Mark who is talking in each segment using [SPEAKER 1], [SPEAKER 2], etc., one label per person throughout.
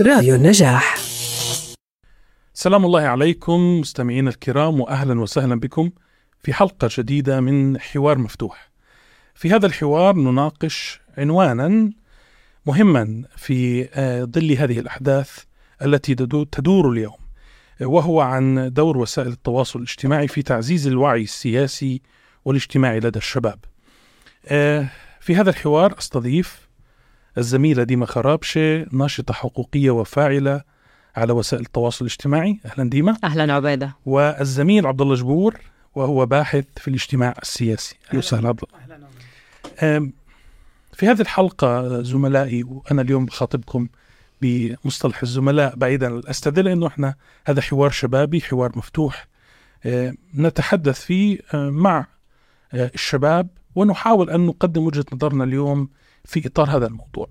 [SPEAKER 1] راديو النجاح
[SPEAKER 2] سلام الله عليكم مستمعينا الكرام واهلا وسهلا بكم في حلقة جديدة من حوار مفتوح. في هذا الحوار نناقش عنوانا مهما في آه، ظل هذه الأحداث التي تدور اليوم وهو عن دور وسائل التواصل الاجتماعي في تعزيز الوعي السياسي والاجتماعي لدى الشباب. آه، في هذا الحوار أستضيف الزميلة ديما خرابشة ناشطة حقوقية وفاعلة على وسائل التواصل الاجتماعي. أهلا ديما.
[SPEAKER 3] أهلا عبيده
[SPEAKER 2] والزميل عبد الله جبور وهو باحث في الاجتماع السياسي. أهلا. وسهلا عبد الله. في هذه الحلقة زملائي وأنا اليوم بخاطبكم بمصطلح الزملاء بعيدا أستدل إنه إحنا هذا حوار شبابي حوار مفتوح. نتحدث فيه مع الشباب ونحاول أن نقدم وجهة نظرنا اليوم في إطار هذا الموضوع.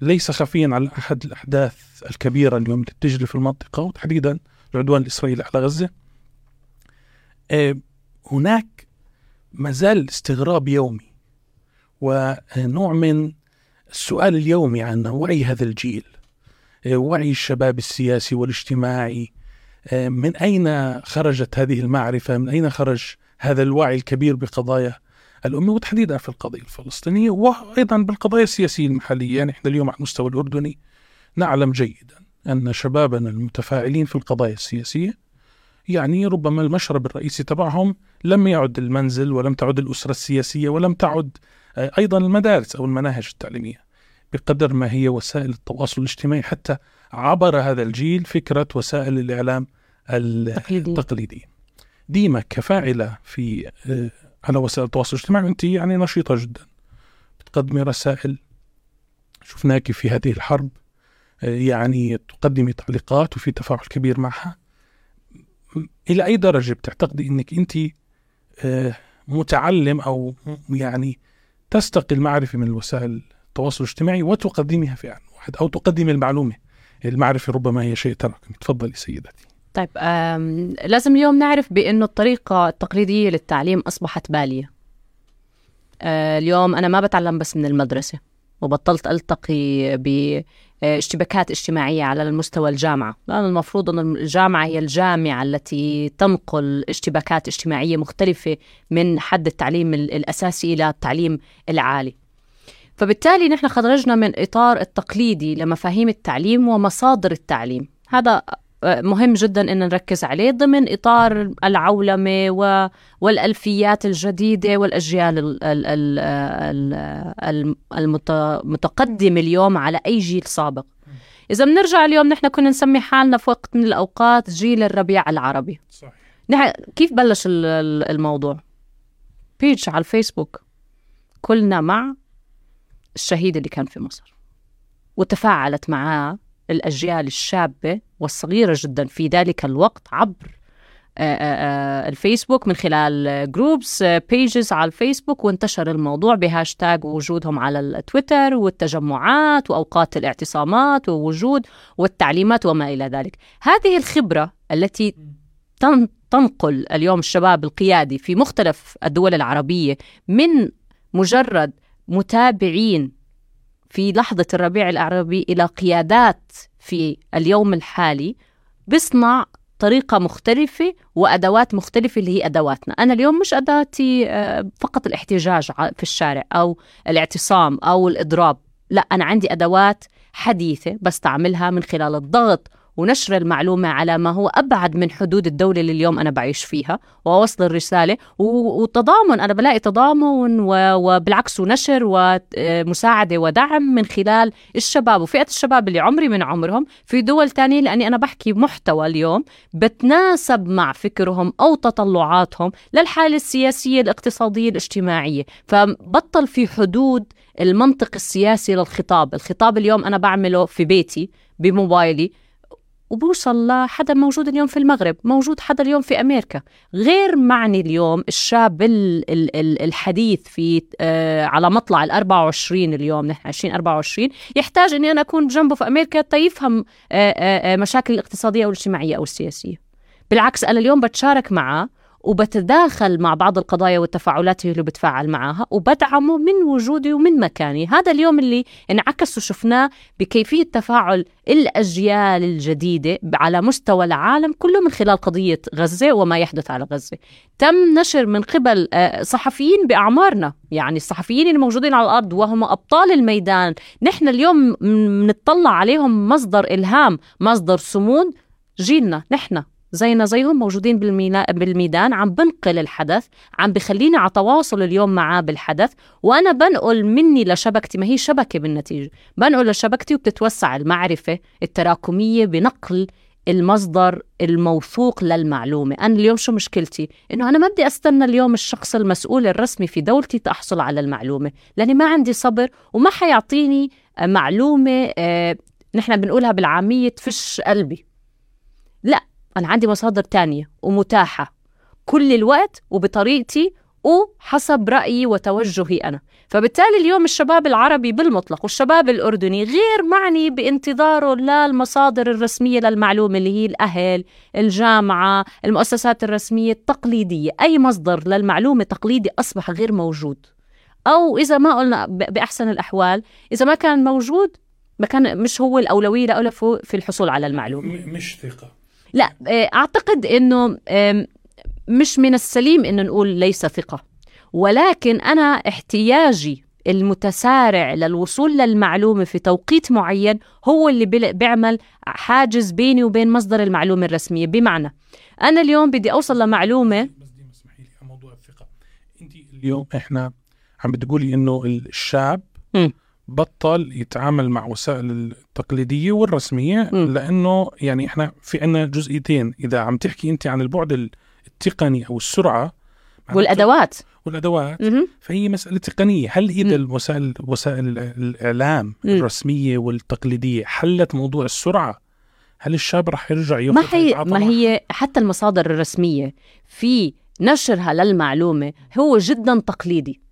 [SPEAKER 2] ليس خفيا على أحد الأحداث الكبيرة اليوم اللي بتجري في المنطقة وتحديدا العدوان الإسرائيلي على غزة. هناك ما زال استغراب يومي ونوع من السؤال اليومي عن وعي هذا الجيل وعي الشباب السياسي والاجتماعي من أين خرجت هذه المعرفة؟ من أين خرج هذا الوعي الكبير بقضايا الأمة وتحديدا في القضية الفلسطينية وأيضا بالقضايا السياسية المحلية. يعني إحنا اليوم على المستوى الأردني نعلم جيدا أن شبابنا المتفاعلين في القضايا السياسية يعني ربما المشرب الرئيسي تبعهم لم يعد المنزل ولم تعد الأسرة السياسية ولم تعد أيضا المدارس أو المناهج التعليمية بقدر ما هي وسائل التواصل الاجتماعي. حتى عبر هذا الجيل فكرة وسائل الإعلام التقليدية ديما كفاعلة في على وسائل التواصل الاجتماعي أنت يعني نشيطة جدا. بتقدمي رسائل. شفناك في هذه الحرب يعني تقدمي تعليقات وفي تفاعل كبير معها. إلى أي درجة بتعتقدي أنك أنت متعلم أو يعني تستقي المعرفة من الوسائل التواصل الاجتماعي وتقدمها في واحد أو تقدمي المعلومة. المعرفة ربما هي شيء تراكمي تفضلي سيدتي.
[SPEAKER 3] طيب لازم اليوم نعرف بأنه الطريقة التقليدية للتعليم أصبحت بالية. أه اليوم أنا ما بتعلم بس من المدرسة وبطلت ألتقي باشتباكات اجتماعية على المستوى الجامعة لأن المفروض أن الجامعة هي الجامعة التي تنقل اشتباكات اجتماعية مختلفة من حد التعليم الأساسي إلى التعليم العالي. فبالتالي نحن خرجنا من إطار التقليدي لمفاهيم التعليم ومصادر التعليم. هذا مهم جدا إن نركز عليه ضمن إطار العولمة والألفيات الجديدة والأجيال المتقدمه اليوم على أي جيل سابق. إذا بنرجع اليوم نحن كنا نسمي حالنا في وقت من الأوقات جيل الربيع العربي. صحيح. نحن كيف بلش الموضوع؟ page على الفيسبوك كلنا مع الشهيد اللي كان في مصر وتفاعلت معاه الأجيال الشابة والصغيرة جدا في ذلك الوقت عبر الفيسبوك من خلال groups pages على الفيسبوك وانتشر الموضوع بهاشتاج وجودهم على التويتر والتجمعات وأوقات الاعتصامات ووجود والتعليمات وما إلى ذلك. هذه الخبرة التي تنقل اليوم الشباب القيادي في مختلف الدول العربية من مجرد متابعين في لحظة الربيع العربي إلى قيادات في اليوم الحالي بصنع طريقة مختلفة وأدوات مختلفة اللي هي أدواتنا. أنا اليوم مش أداتي فقط الاحتجاج في الشارع أو الاعتصام أو الإضراب. لا أنا عندي أدوات حديثة بستعملها من خلال الضغط ونشر المعلومة على ما هو أبعد من حدود الدولة اللي اليوم أنا بعيش فيها ووصل الرسالة وتضامن أنا بلاقي تضامن وبالعكس ونشر ومساعدة ودعم من خلال الشباب وفئة الشباب اللي عمري من عمرهم. في دول تانية لأني أنا بحكي محتوى اليوم بتناسب مع فكرهم أو تطلعاتهم للحالة السياسية الاقتصادية الاجتماعية. فبطل في حدود المنطق السياسي للخطاب. الخطاب اليوم أنا بعمله في بيتي بموبايلي. وبوصل لحدا موجود اليوم في المغرب موجود حدا اليوم في أمريكا. غير معني اليوم الشاب الحديث في آه على مطلع ال 24 اليوم نحن 2024 يحتاج أني أنا أكون جنبه في أمريكا تيفهم آه آه مشاكل الاقتصادية أو الاجتماعية أو السياسية بالعكس أنا اليوم بتشارك معه وبتداخل مع بعض القضايا والتفاعلات اللي بتفاعل معها وبدعمه من وجودي ومن مكاني هذا اليوم اللي انعكس وشفناه بكيفية تفاعل الأجيال الجديدة على مستوى العالم كله من خلال قضية غزة وما يحدث على غزة. تم نشر من قبل آه، صحفيين بأعمارنا يعني الصحفيين الموجودين على الأرض وهم أبطال الميدان. نحن اليوم بنطلع عليهم مصدر إلهام مصدر صمود جيلنا نحن. زينا زيهم موجودين بالميدان. عم بنقل الحدث عم بخليني على تواصل اليوم معاه بالحدث وأنا بنقل مني لشبكتي. ما هي شبكة بالنتيجة؟ بنقل لشبكتي وبتتوسع المعرفة التراكمية بنقل المصدر الموثوق للمعلومة. أنا اليوم شو مشكلتي؟ إنه أنا ما بدي أستنى اليوم الشخص المسؤول الرسمي في دولتي تحصل على المعلومة لأني ما عندي صبر وما حيعطيني معلومة آه نحن بنقولها بالعامية تفش قلبي. لا أنا عندي مصادر تانية ومتاحة كل الوقت وبطريقتي وحسب رأيي وتوجهي أنا. فبالتالي اليوم الشباب العربي بالمطلق والشباب الأردني غير معني بانتظاره للمصادر الرسمية للمعلومة اللي هي الأهل الجامعة المؤسسات الرسمية التقليدية. أي مصدر للمعلومة تقليدي أصبح غير موجود. أو إذا ما قلنا بأحسن الأحوال إذا ما كان موجود ما كان مش هو الأولوية لأولى في الحصول على المعلومة.
[SPEAKER 2] مش ثقة.
[SPEAKER 3] لا آه، أعتقد إنه مش من السليم إنه نقول ليس ثقة. ولكن أنا احتياجي المتسارع للوصول للمعلومة في توقيت معين هو اللي بيعمل حاجز بيني وبين مصدر المعلومة الرسمية. بمعنى أنا اليوم بدي أوصل لمعلومة
[SPEAKER 2] بس دي اسمحي لي موضوع الثقة. انت اليوم إحنا عم بتقولي إنه الشاب م. بطل يتعامل مع وسائل التقليدية والرسمية م. لأنه يعني إحنا في عنا جزئيتين. إذا عم تحكي أنت عن البعد التقني أو السرعة
[SPEAKER 3] والأدوات.
[SPEAKER 2] والأدوات. م. فهي مسألة تقنية. هل إذا الوسائل وسائل الإعلام م. الرسمية والتقليدية حلت موضوع السرعة؟ هل الشاب رح يرجع
[SPEAKER 3] ياخذ ما هي ما هي حتى المصادر الرسمية. في نشرها للمعلومة هو جدا تقليدي.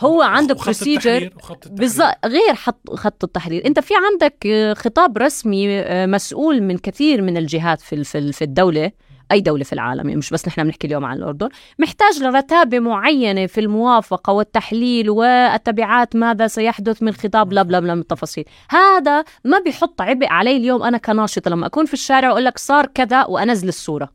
[SPEAKER 3] هو عنده بروسيجر بالضبط غير حط خط التحرير. انت في عندك آه، خطاب رسمي آه، مسؤول من كثير من الجهات في في الدولة أي دولة في العالم مش بس نحن بنحكي اليوم عن الأردن محتاج لرتابة معينة في الموافقة والتحليل والتبعات ماذا سيحدث من خطاب لا بلا من التفاصيل. هذا ما بيحط عبء علي اليوم أنا كناشطه لما أكون في الشارع واقول لك صار كذا وأنزل الصورة.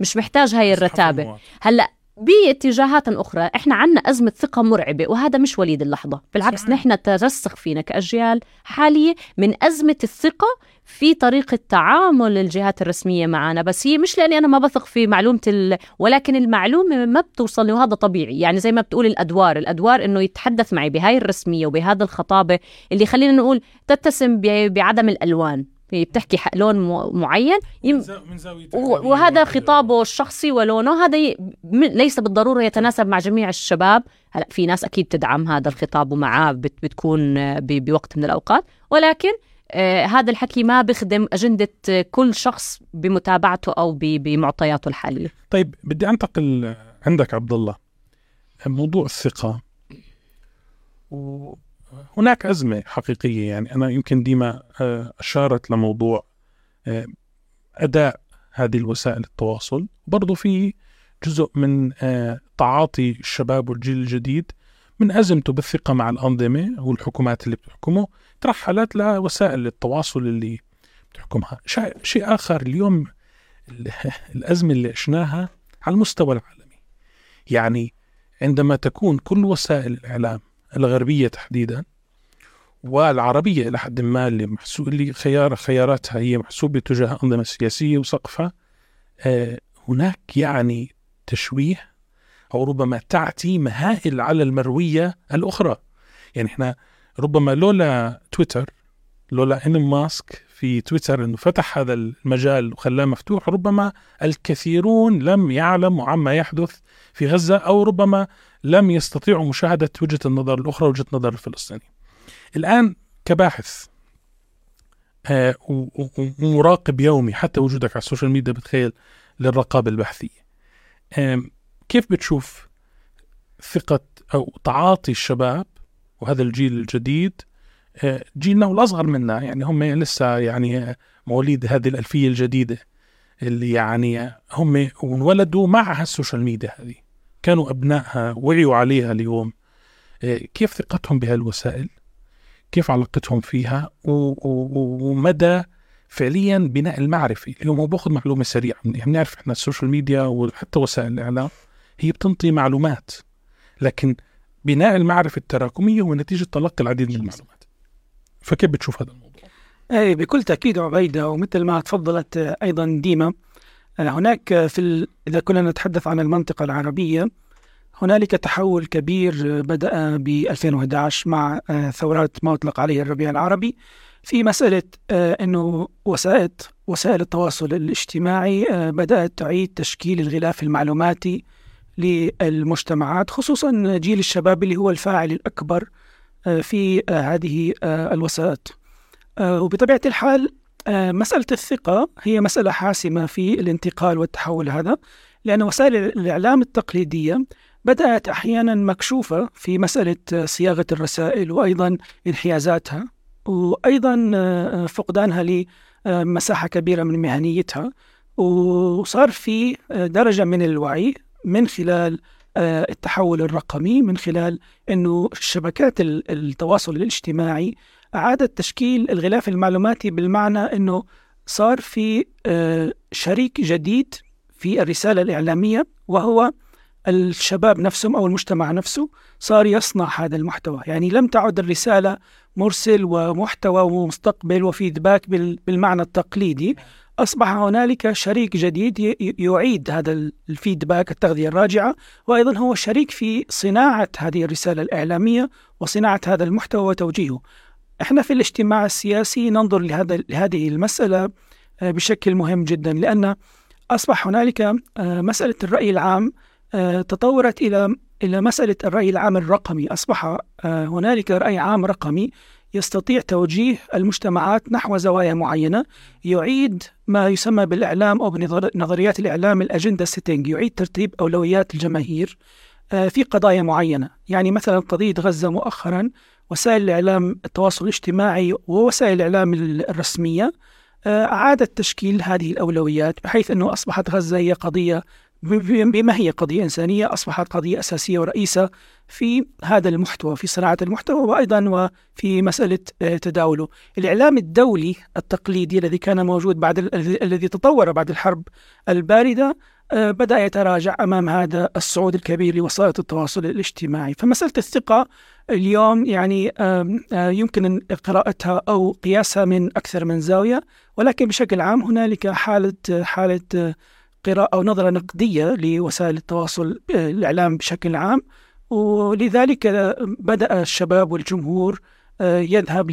[SPEAKER 3] مش محتاج هاي الرتابة. هلأ باتجاهات أخرى إحنا عنا أزمة ثقة مرعبة وهذا مش وليد اللحظة. بالعكس. نحن ترسخ فينا كأجيال حالية من أزمة الثقة في طريقة تعامل الجهات الرسمية معنا. بس هي مش لأني أنا ما بثق في معلومة ال... ولكن المعلومة ما بتوصل لي وهذا طبيعي. يعني زي ما بتقول الأدوار الأدوار إنه يتحدث معي بهاي الرسمية وبهذا الخطابة اللي خلينا نقول تتسم بعدم الألوان. بتحكي لون معين يم... من زاوية وهذا خطابه الشخصي ولونه. هذا ي... ليس بالضرورة يتناسب مع جميع الشباب. هلا في ناس أكيد تدعم هذا الخطاب ومعاه بت... بتكون ب... بوقت من الأوقات. ولكن آه هذا الحكي ما بخدم أجندة كل شخص بمتابعته أو ب... بمعطياته الحالية.
[SPEAKER 2] طيب بدي أنتقل عندك عبد الله. موضوع الثقة. و... هناك أزمة حقيقية يعني. أنا يمكن ديما آه، أشارت لموضوع آه، أداء هذه الوسائل التواصل. برضو في جزء من آه، تعاطي الشباب والجيل الجديد من أزمته بالثقة مع الأنظمة والحكومات اللي بتحكمه ترحلت لوسائل التواصل اللي بتحكمها. شيء آخر اليوم الأزمة اللي عشناها على المستوى العالمي. يعني عندما تكون كل وسائل الإعلام الغربية تحديدا والعربية إلى حد ما اللي محسوب اللي خيار خياراتها هي محسوبة تجاه أنظمة سياسية وسقفها آه هناك يعني تشويه أو ربما تعتي مهائل على المروية الأخرى يعني إحنا ربما لولا تويتر لولا إن ماسك في تويتر إنه فتح هذا المجال وخلاه مفتوح ربما الكثيرون لم يعلموا عما يحدث في غزة أو ربما لم يستطيعوا مشاهدة وجهة النظر الأخرى وجهة نظر الفلسطيني. الآن كباحث آه ومراقب يومي حتى وجودك على السوشيال ميديا بتخيل للرقابة البحثية. آه كيف بتشوف ثقة أو تعاطي الشباب وهذا الجيل الجديد؟ جيلنا والاصغر منا يعني هم لسه يعني مواليد هذه الألفية الجديدة اللي يعني هم انولدوا مع هال social media هذه. كانوا أبنائها وعيوا عليها اليوم. إيه، كيف ثقتهم بهالوسائل؟ كيف علاقتهم فيها ومدى فعليا بناء المعرفي اليوم هو باخذ معلومة سريعة. بنعرف إحنا ال social media وحتى وسائل الإعلام هي بتنطي معلومات. لكن بناء المعرفة التراكمية هو نتيجة تلقي العديد من المعلومات. فكيف بتشوف هذا الموضوع؟
[SPEAKER 1] أي بكل تأكيد عبيدة ومثل ما تفضلت أيضا ديما هناك في ال... إذا كنا نتحدث عن المنطقة العربية هنالك تحول كبير بدأ ب 2011 مع ثورات ما أطلق عليه الربيع العربي في مسألة أنه وسائل وسائل التواصل الاجتماعي بدأت تعيد تشكيل الغلاف المعلوماتي للمجتمعات خصوصا جيل الشباب اللي هو الفاعل الأكبر في هذه الوسائط. وبطبيعة الحال مسألة الثقة هي مسألة حاسمة في الانتقال والتحول هذا لأن وسائل الإعلام التقليدية بدأت أحيانا مكشوفة في مسألة صياغة الرسائل وأيضا انحيازاتها وأيضا فقدانها لمساحة كبيرة من مهنيتها وصار في درجة من الوعي من خلال التحول الرقمي من خلال أنه شبكات التواصل الاجتماعي أعادت تشكيل الغلاف المعلوماتي بالمعنى أنه صار في شريك جديد في الرسالة الإعلامية وهو الشباب نفسهم أو المجتمع نفسه صار يصنع هذا المحتوى. يعني لم تعد الرسالة مرسل ومحتوى ومستقبل وفيدباك بالمعنى التقليدي. أصبح هنالك شريك جديد يعيد هذا الفيدباك التغذية الراجعة وأيضا هو شريك في صناعة هذه الرسالة الإعلامية وصناعة هذا المحتوى وتوجيهه. إحنا في الاجتماع السياسي ننظر لهذا لهذه المسألة بشكل مهم جدا لأن أصبح هنالك مسألة الرأي العام تطورت إلى إلى مسألة الرأي العام الرقمي. أصبح هنالك رأي عام رقمي يستطيع توجيه المجتمعات نحو زوايا معينة. يعيد ما يسمى بالإعلام أو بنظريات الإعلام الأجندة سيتنج يعيد ترتيب أولويات الجماهير في قضايا معينة. يعني مثلا قضية غزة مؤخرا وسائل الإعلام التواصل الاجتماعي ووسائل الإعلام الرسمية أعادت تشكيل هذه الأولويات بحيث أنه أصبحت غزة هي قضية بما هي قضية إنسانية أصبحت قضية أساسية ورئيسة في هذا المحتوى في صناعة المحتوى وأيضا وفي مسألة تداوله. الإعلام الدولي التقليدي الذي كان موجود بعد الذي تطور بعد الحرب الباردة بدأ يتراجع أمام هذا الصعود الكبير لوسائل التواصل الاجتماعي. فمسألة الثقة اليوم يعني يمكن قراءتها أو قياسها من أكثر من زاوية ولكن بشكل عام هنالك حالة حالة قراءة أو نظرة نقدية لوسائل التواصل الإعلام بشكل عام. ولذلك بدأ الشباب والجمهور يذهب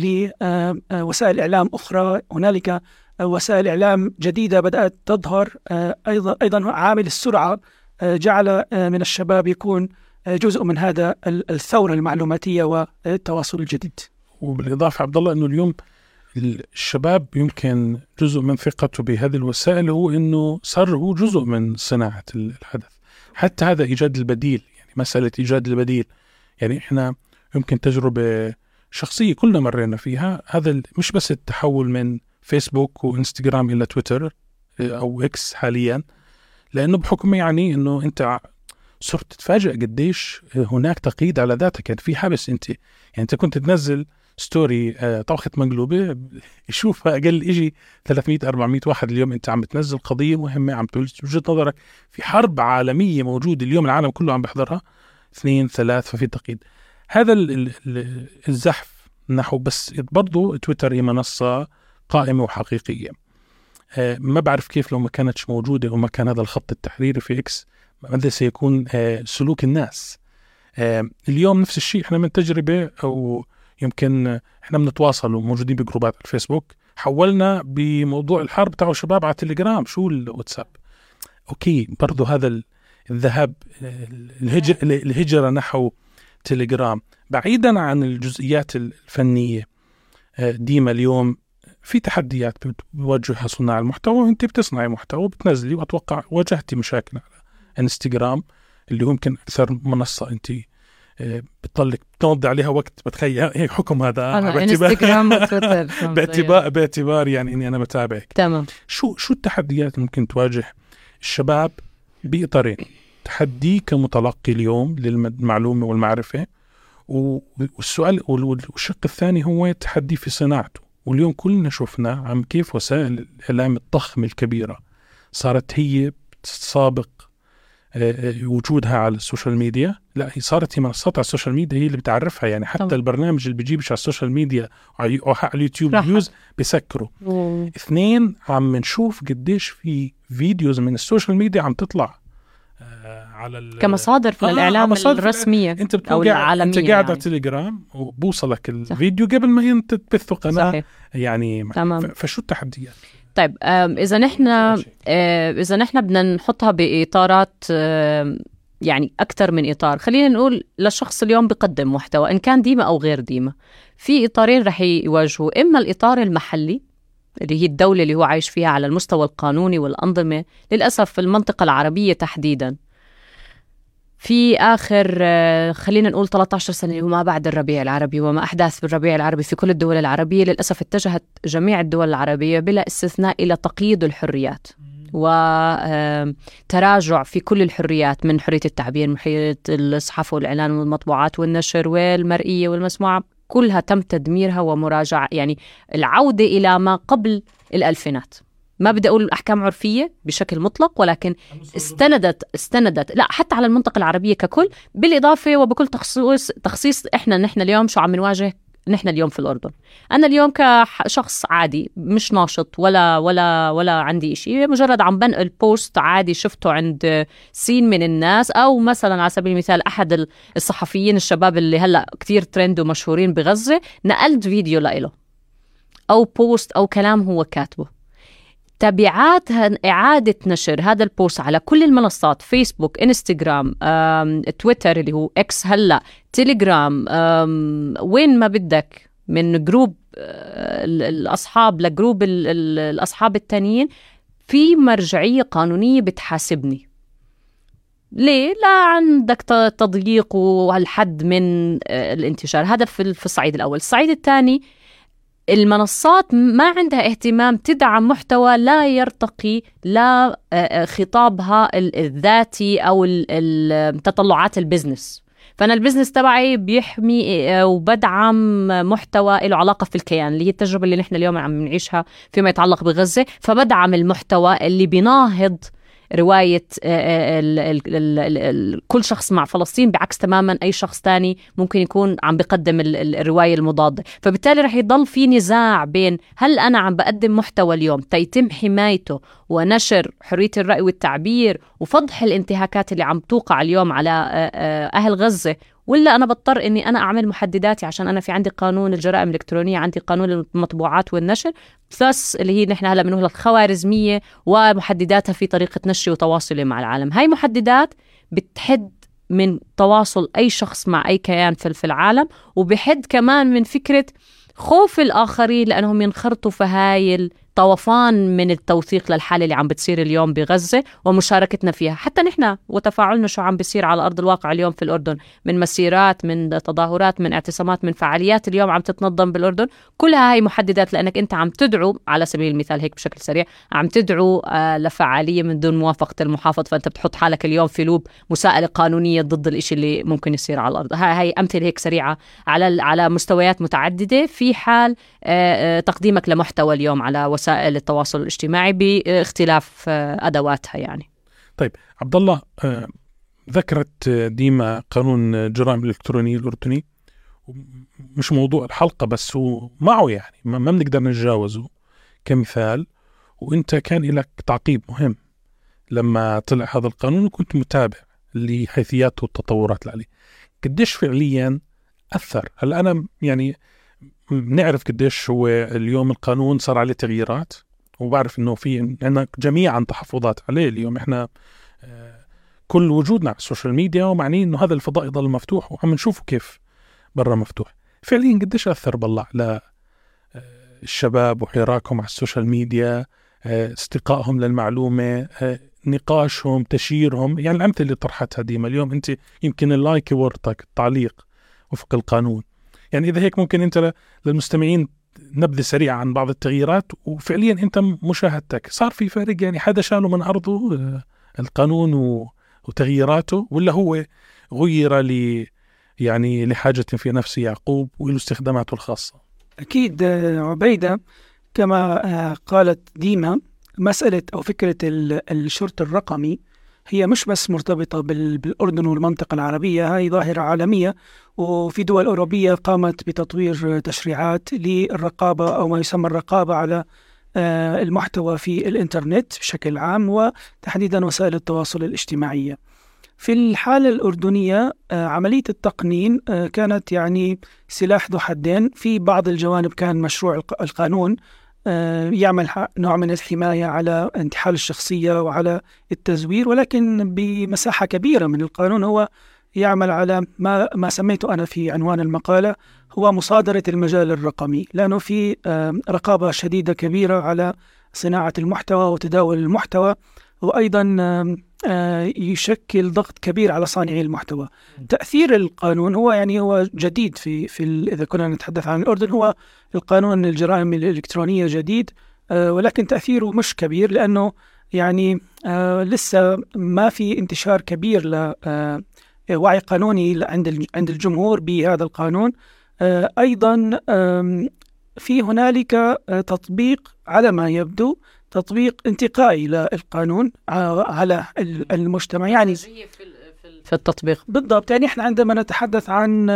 [SPEAKER 1] لوسائل إعلام أخرى. هنالك وسائل إعلام جديدة بدأت تظهر أيضا أيضا عامل السرعة جعل من الشباب يكون جزء من هذا الثورة المعلوماتية والتواصل الجديد.
[SPEAKER 2] وبالإضافة عبد الله أنه اليوم الشباب يمكن جزء من ثقته بهذه الوسائل هو إنه صار هو جزء من صناعة الحدث. حتى هذا إيجاد البديل يعني مسألة إيجاد البديل. يعني إحنا يمكن تجربة شخصية كلنا مرينا فيها. هذا مش بس التحول من فيسبوك وإنستغرام إلى تويتر أو إكس حاليا. لأنه بحكم يعني إنه أنت صرت تتفاجئ قديش هناك تقييد على ذاتك. يعني في حبس أنت. يعني أنت كنت تنزل story آه، طبخة مقلوبة. يشوفها أقل إشي 300 400 واحد اليوم أنت عم بتنزل قضية مهمة عم تقول وجهة نظرك في حرب عالمية موجودة اليوم العالم كله عم بيحضرها. اثنين ثلاث ففي تقييد. هذا الزحف نحو بس برضو تويتر هي منصة قائمة وحقيقية. آه، ما بعرف كيف لو ما كانتش موجودة وما كان هذا الخط التحريري في إكس ماذا سيكون آه، سلوك الناس. اليوم نفس الشيء إحنا من تجربة أو يمكن إحنا بنتواصل وموجودين بجروبات على الفيسبوك. حولنا بموضوع الحرب تاعوا شباب على التليجرام شو الواتساب؟ okay برضو هذا الذهاب الهجر الهجرة نحو تليجرام. بعيدا عن الجزئيات الفنية آه، ديما اليوم في تحديات بوجهها صناع المحتوى وأنت بتصنعي محتوى بتنزلي وأتوقع واجهتي مشاكل على إنستغرام اللي هو يمكن أكثر منصة أنت بتضلك بتقضي عليها وقت بتخيل هيك حكم هذا. باعتبار
[SPEAKER 3] انستغرام وتويتر
[SPEAKER 2] باعتبار باعتبار يعني إني أنا بتابعك.
[SPEAKER 3] تمام.
[SPEAKER 2] شو شو التحديات اللي ممكن تواجه الشباب بإطارين؟ تحدي كمتلقي اليوم للمعلومة والمعرفة والسؤال وال- والشق الثاني هو تحدي في صناعته. واليوم كلنا شفنا عم كيف وسائل الإعلام الضخمة الكبيرة صارت هي بتسابق وجودها على ال social media لا هي صارت هي منصات على ال social media هي اللي بتعرفها يعني حتى
[SPEAKER 3] طبعا.
[SPEAKER 2] البرنامج اللي بيجيبش على ال social media أو على اليوتيوب. views بيسكروا
[SPEAKER 3] و-
[SPEAKER 2] اثنين عم نشوف قديش في videos من ال social media عم تطلع آه، على ال-
[SPEAKER 3] كمصادر
[SPEAKER 2] آه،
[SPEAKER 3] للاعلام
[SPEAKER 2] مصادر
[SPEAKER 3] الرسمية
[SPEAKER 2] أنت أو
[SPEAKER 3] العالميه
[SPEAKER 2] أنت قاعد على
[SPEAKER 3] يعني.
[SPEAKER 2] التليجرام وبوصلك الفيديو قبل ما انت تبثه قناة
[SPEAKER 3] صحيح
[SPEAKER 2] يعني
[SPEAKER 3] تمام.
[SPEAKER 2] فشو التحديات؟
[SPEAKER 3] طيب إذا نحن إذا نحن بدنا نحطها بإطارات يعني أكثر من إطار. خلينا نقول لشخص اليوم بقدم محتوى إن كان ديمه أو غير ديمه في إطارين رح يواجهوا إما الإطار المحلي اللي هي الدولة اللي هو عايش فيها على المستوى القانوني والأنظمة للأسف في المنطقة العربية تحديدا. في آخر آه، خلينا نقول 13 سنة وما بعد الربيع العربي وما أحداث بالربيع العربي في كل الدول العربية للأسف اتجهت جميع الدول العربية بلا استثناء إلى تقييد الحريات وتراجع في كل الحريات من حرية التعبير من حرية الصحافة والإعلان والمطبوعات والنشر والمرئية والمسموعة. كلها تم تدميرها ومراجعة يعني العودة إلى ما قبل الألفينات. ما بدي أقول أحكام عرفية بشكل مطلق ولكن استندت استندت لا حتى على المنطقة العربية ككل بالإضافة وبكل تخصيص تخصيص إحنا نحن اليوم شو عم نواجه؟ نحن اليوم في الأردن. أنا اليوم كشخص عادي مش ناشط ولا ولا ولا عندي شيء مجرد عم بنقل post عادي شفته عند سين من الناس أو مثلا على سبيل المثال أحد الصحفيين الشباب اللي هلأ كتير ترند ومشهورين بغزة نقلت فيديو لإله. أو post أو كلام هو كاتبه. تبعات إعادة نشر هذا ال post على كل المنصات فيسبوك إنستغرام تويتر اللي هو إكس هلأ تليجرام آم، وين ما بدك من group آه، ال- الأصحاب ل group ال- ال- الأصحاب التانيين في مرجعية قانونية بتحاسبني. ليه؟ لا عندك تضييق وهالحد من آه، الانتشار. هذا في الصعيد الأول. الصعيد الثاني المنصات ما عندها اهتمام تدعم محتوى لا يرتقي لا آه، آه، خطابها ال- الذاتي أو تطلعات ال business. فأنا ال business تبعي بيحمي آه، وبدعم محتوى له علاقة في الكيان اللي هي التجربة اللي نحن اليوم عم نعيشها فيما يتعلق بغزة. فبدعم المحتوى اللي بيناهض رواية آه، آه، كل شخص مع فلسطين بعكس تماما أي شخص تاني ممكن يكون عم بقدم ال- ال- الرواية المضادة. فبالتالي رح يضل في نزاع بين هل أنا عم بقدم محتوى اليوم ليتم حمايته ونشر حرية الرأي والتعبير وفضح الانتهاكات اللي عم توقع اليوم على آه، أهل غزة ولا أنا بضطر إني أنا أعمل محدداتي عشان أنا في عندي قانون الجرائم الإلكترونية عندي قانون المطبوعات والنشر بلس اللي هي نحن هلا بنقولها الخوارزمية ومحدداتها في طريقة نشري وتواصلي مع العالم. هاي محددات بتحد من تواصل أي شخص مع أي كيان في العالم وبحد كمان من فكرة خوف الآخرين لأنهم ينخرطوا في هاي الطوفان من التوثيق للحالة اللي عم بتصير اليوم بغزة ومشاركتنا فيها. حتى نحن وتفاعلنا شو عم بيصير على أرض الواقع اليوم في الأردن. من مسيرات من تظاهرات من اعتصامات من فعاليات اليوم عم تتنظم بالأردن. كلها هاي محددات لأنك أنت عم تدعو على سبيل المثال هيك بشكل سريع عم تدعو آه، لفعالية من دون موافقة المحافظ. فأنت بتحط حالك اليوم في لوب مساءلة قانونية ضد الإشي اللي ممكن يصير على الأرض. هاي أمثلة هيك سريعة على على مستويات متعددة. في حال آه، آه، تقديمك لمحتوى اليوم على وسائل التواصل الاجتماعي باختلاف آه، أدواتها يعني.
[SPEAKER 2] طيب عبد الله آه، ذكرت آه، ديما قانون الجرائم الإلكترونية الأردني مش موضوع الحلقة بس هو معه يعني ما بنقدر نتجاوزه كمثال. وأنت كان لك تعقيب مهم لما طلع هذا القانون وكنت متابع لحيثياته والتطورات اللي عليه. قديش فعليا أثر؟ هلا أنا يعني بنعرف قديش هو اليوم القانون صار عليه تغييرات وبعرف إنه في عندنا جميعا تحفظات عليه اليوم. إحنا آه، كل وجودنا على ال social media ومعني إنه هذا الفضاء يضل مفتوح وعم نشوفه كيف برا مفتوح. فعليا قديش أثر بالله على آه، الشباب وحراكهم على ال social media آه، استقائهم للمعلومة نقاشهم تشييرهم. يعني الأمثلة اللي طرحتها ديما اليوم أنت يمكن اللايك يورطك التعليق وفق القانون. يعني إذا هيك ممكن أنت للمستمعين نبذة سريعة عن بعض التغييرات وفعليا أنت مشاهدتك. صار في فرق يعني حدا شاله من أرضه آه، القانون وتغييراته ولا هو غير ل يعني لحاجة في نفس يعقوب وله استخداماته الخاصة؟
[SPEAKER 1] أكيد آه، عبيدة كما آه، قالت ديما مسألة أو فكرة ال- الشرط الرقمي هي مش بس مرتبطة بال- بالأردن والمنطقة العربية هاي ظاهرة عالمية وفي دول أوروبية قامت بتطوير تشريعات للرقابة أو ما يسمى الرقابة على آه، المحتوى في الإنترنت بشكل عام وتحديدا وسائل التواصل الاجتماعية. في الحالة الأردنية آه، عملية التقنين آه، كانت يعني سلاح ذو حدين. في بعض الجوانب كان مشروع الق- القانون يعمل ح- نوع من الحماية على انتحال الشخصية وعلى التزوير ولكن بمساحة كبيرة من القانون هو يعمل على ما ما سميته أنا في عنوان المقالة هو مصادرة المجال الرقمي. لأنه في آه، رقابة شديدة كبيرة على صناعة المحتوى وتداول المحتوى وأيضا آه، آه، يشكل ضغط كبير على صانعي المحتوى. تأثير القانون هو يعني هو جديد في في إذا كنا نتحدث عن الأردن هو القانون الجرائم الإلكترونية جديد آه، ولكن تأثيره مش كبير لأنه يعني آه، لسه ما في انتشار كبير ل آه، وعي قانوني عند عند الجمهور بهذا القانون. آه، آم، في هنالك آه، تطبيق على ما يبدو تطبيق انتقائي للقانون على ال- المجتمع. يعني
[SPEAKER 3] في التطبيق.
[SPEAKER 1] بالضبط. يعني إحنا عندما نتحدث عن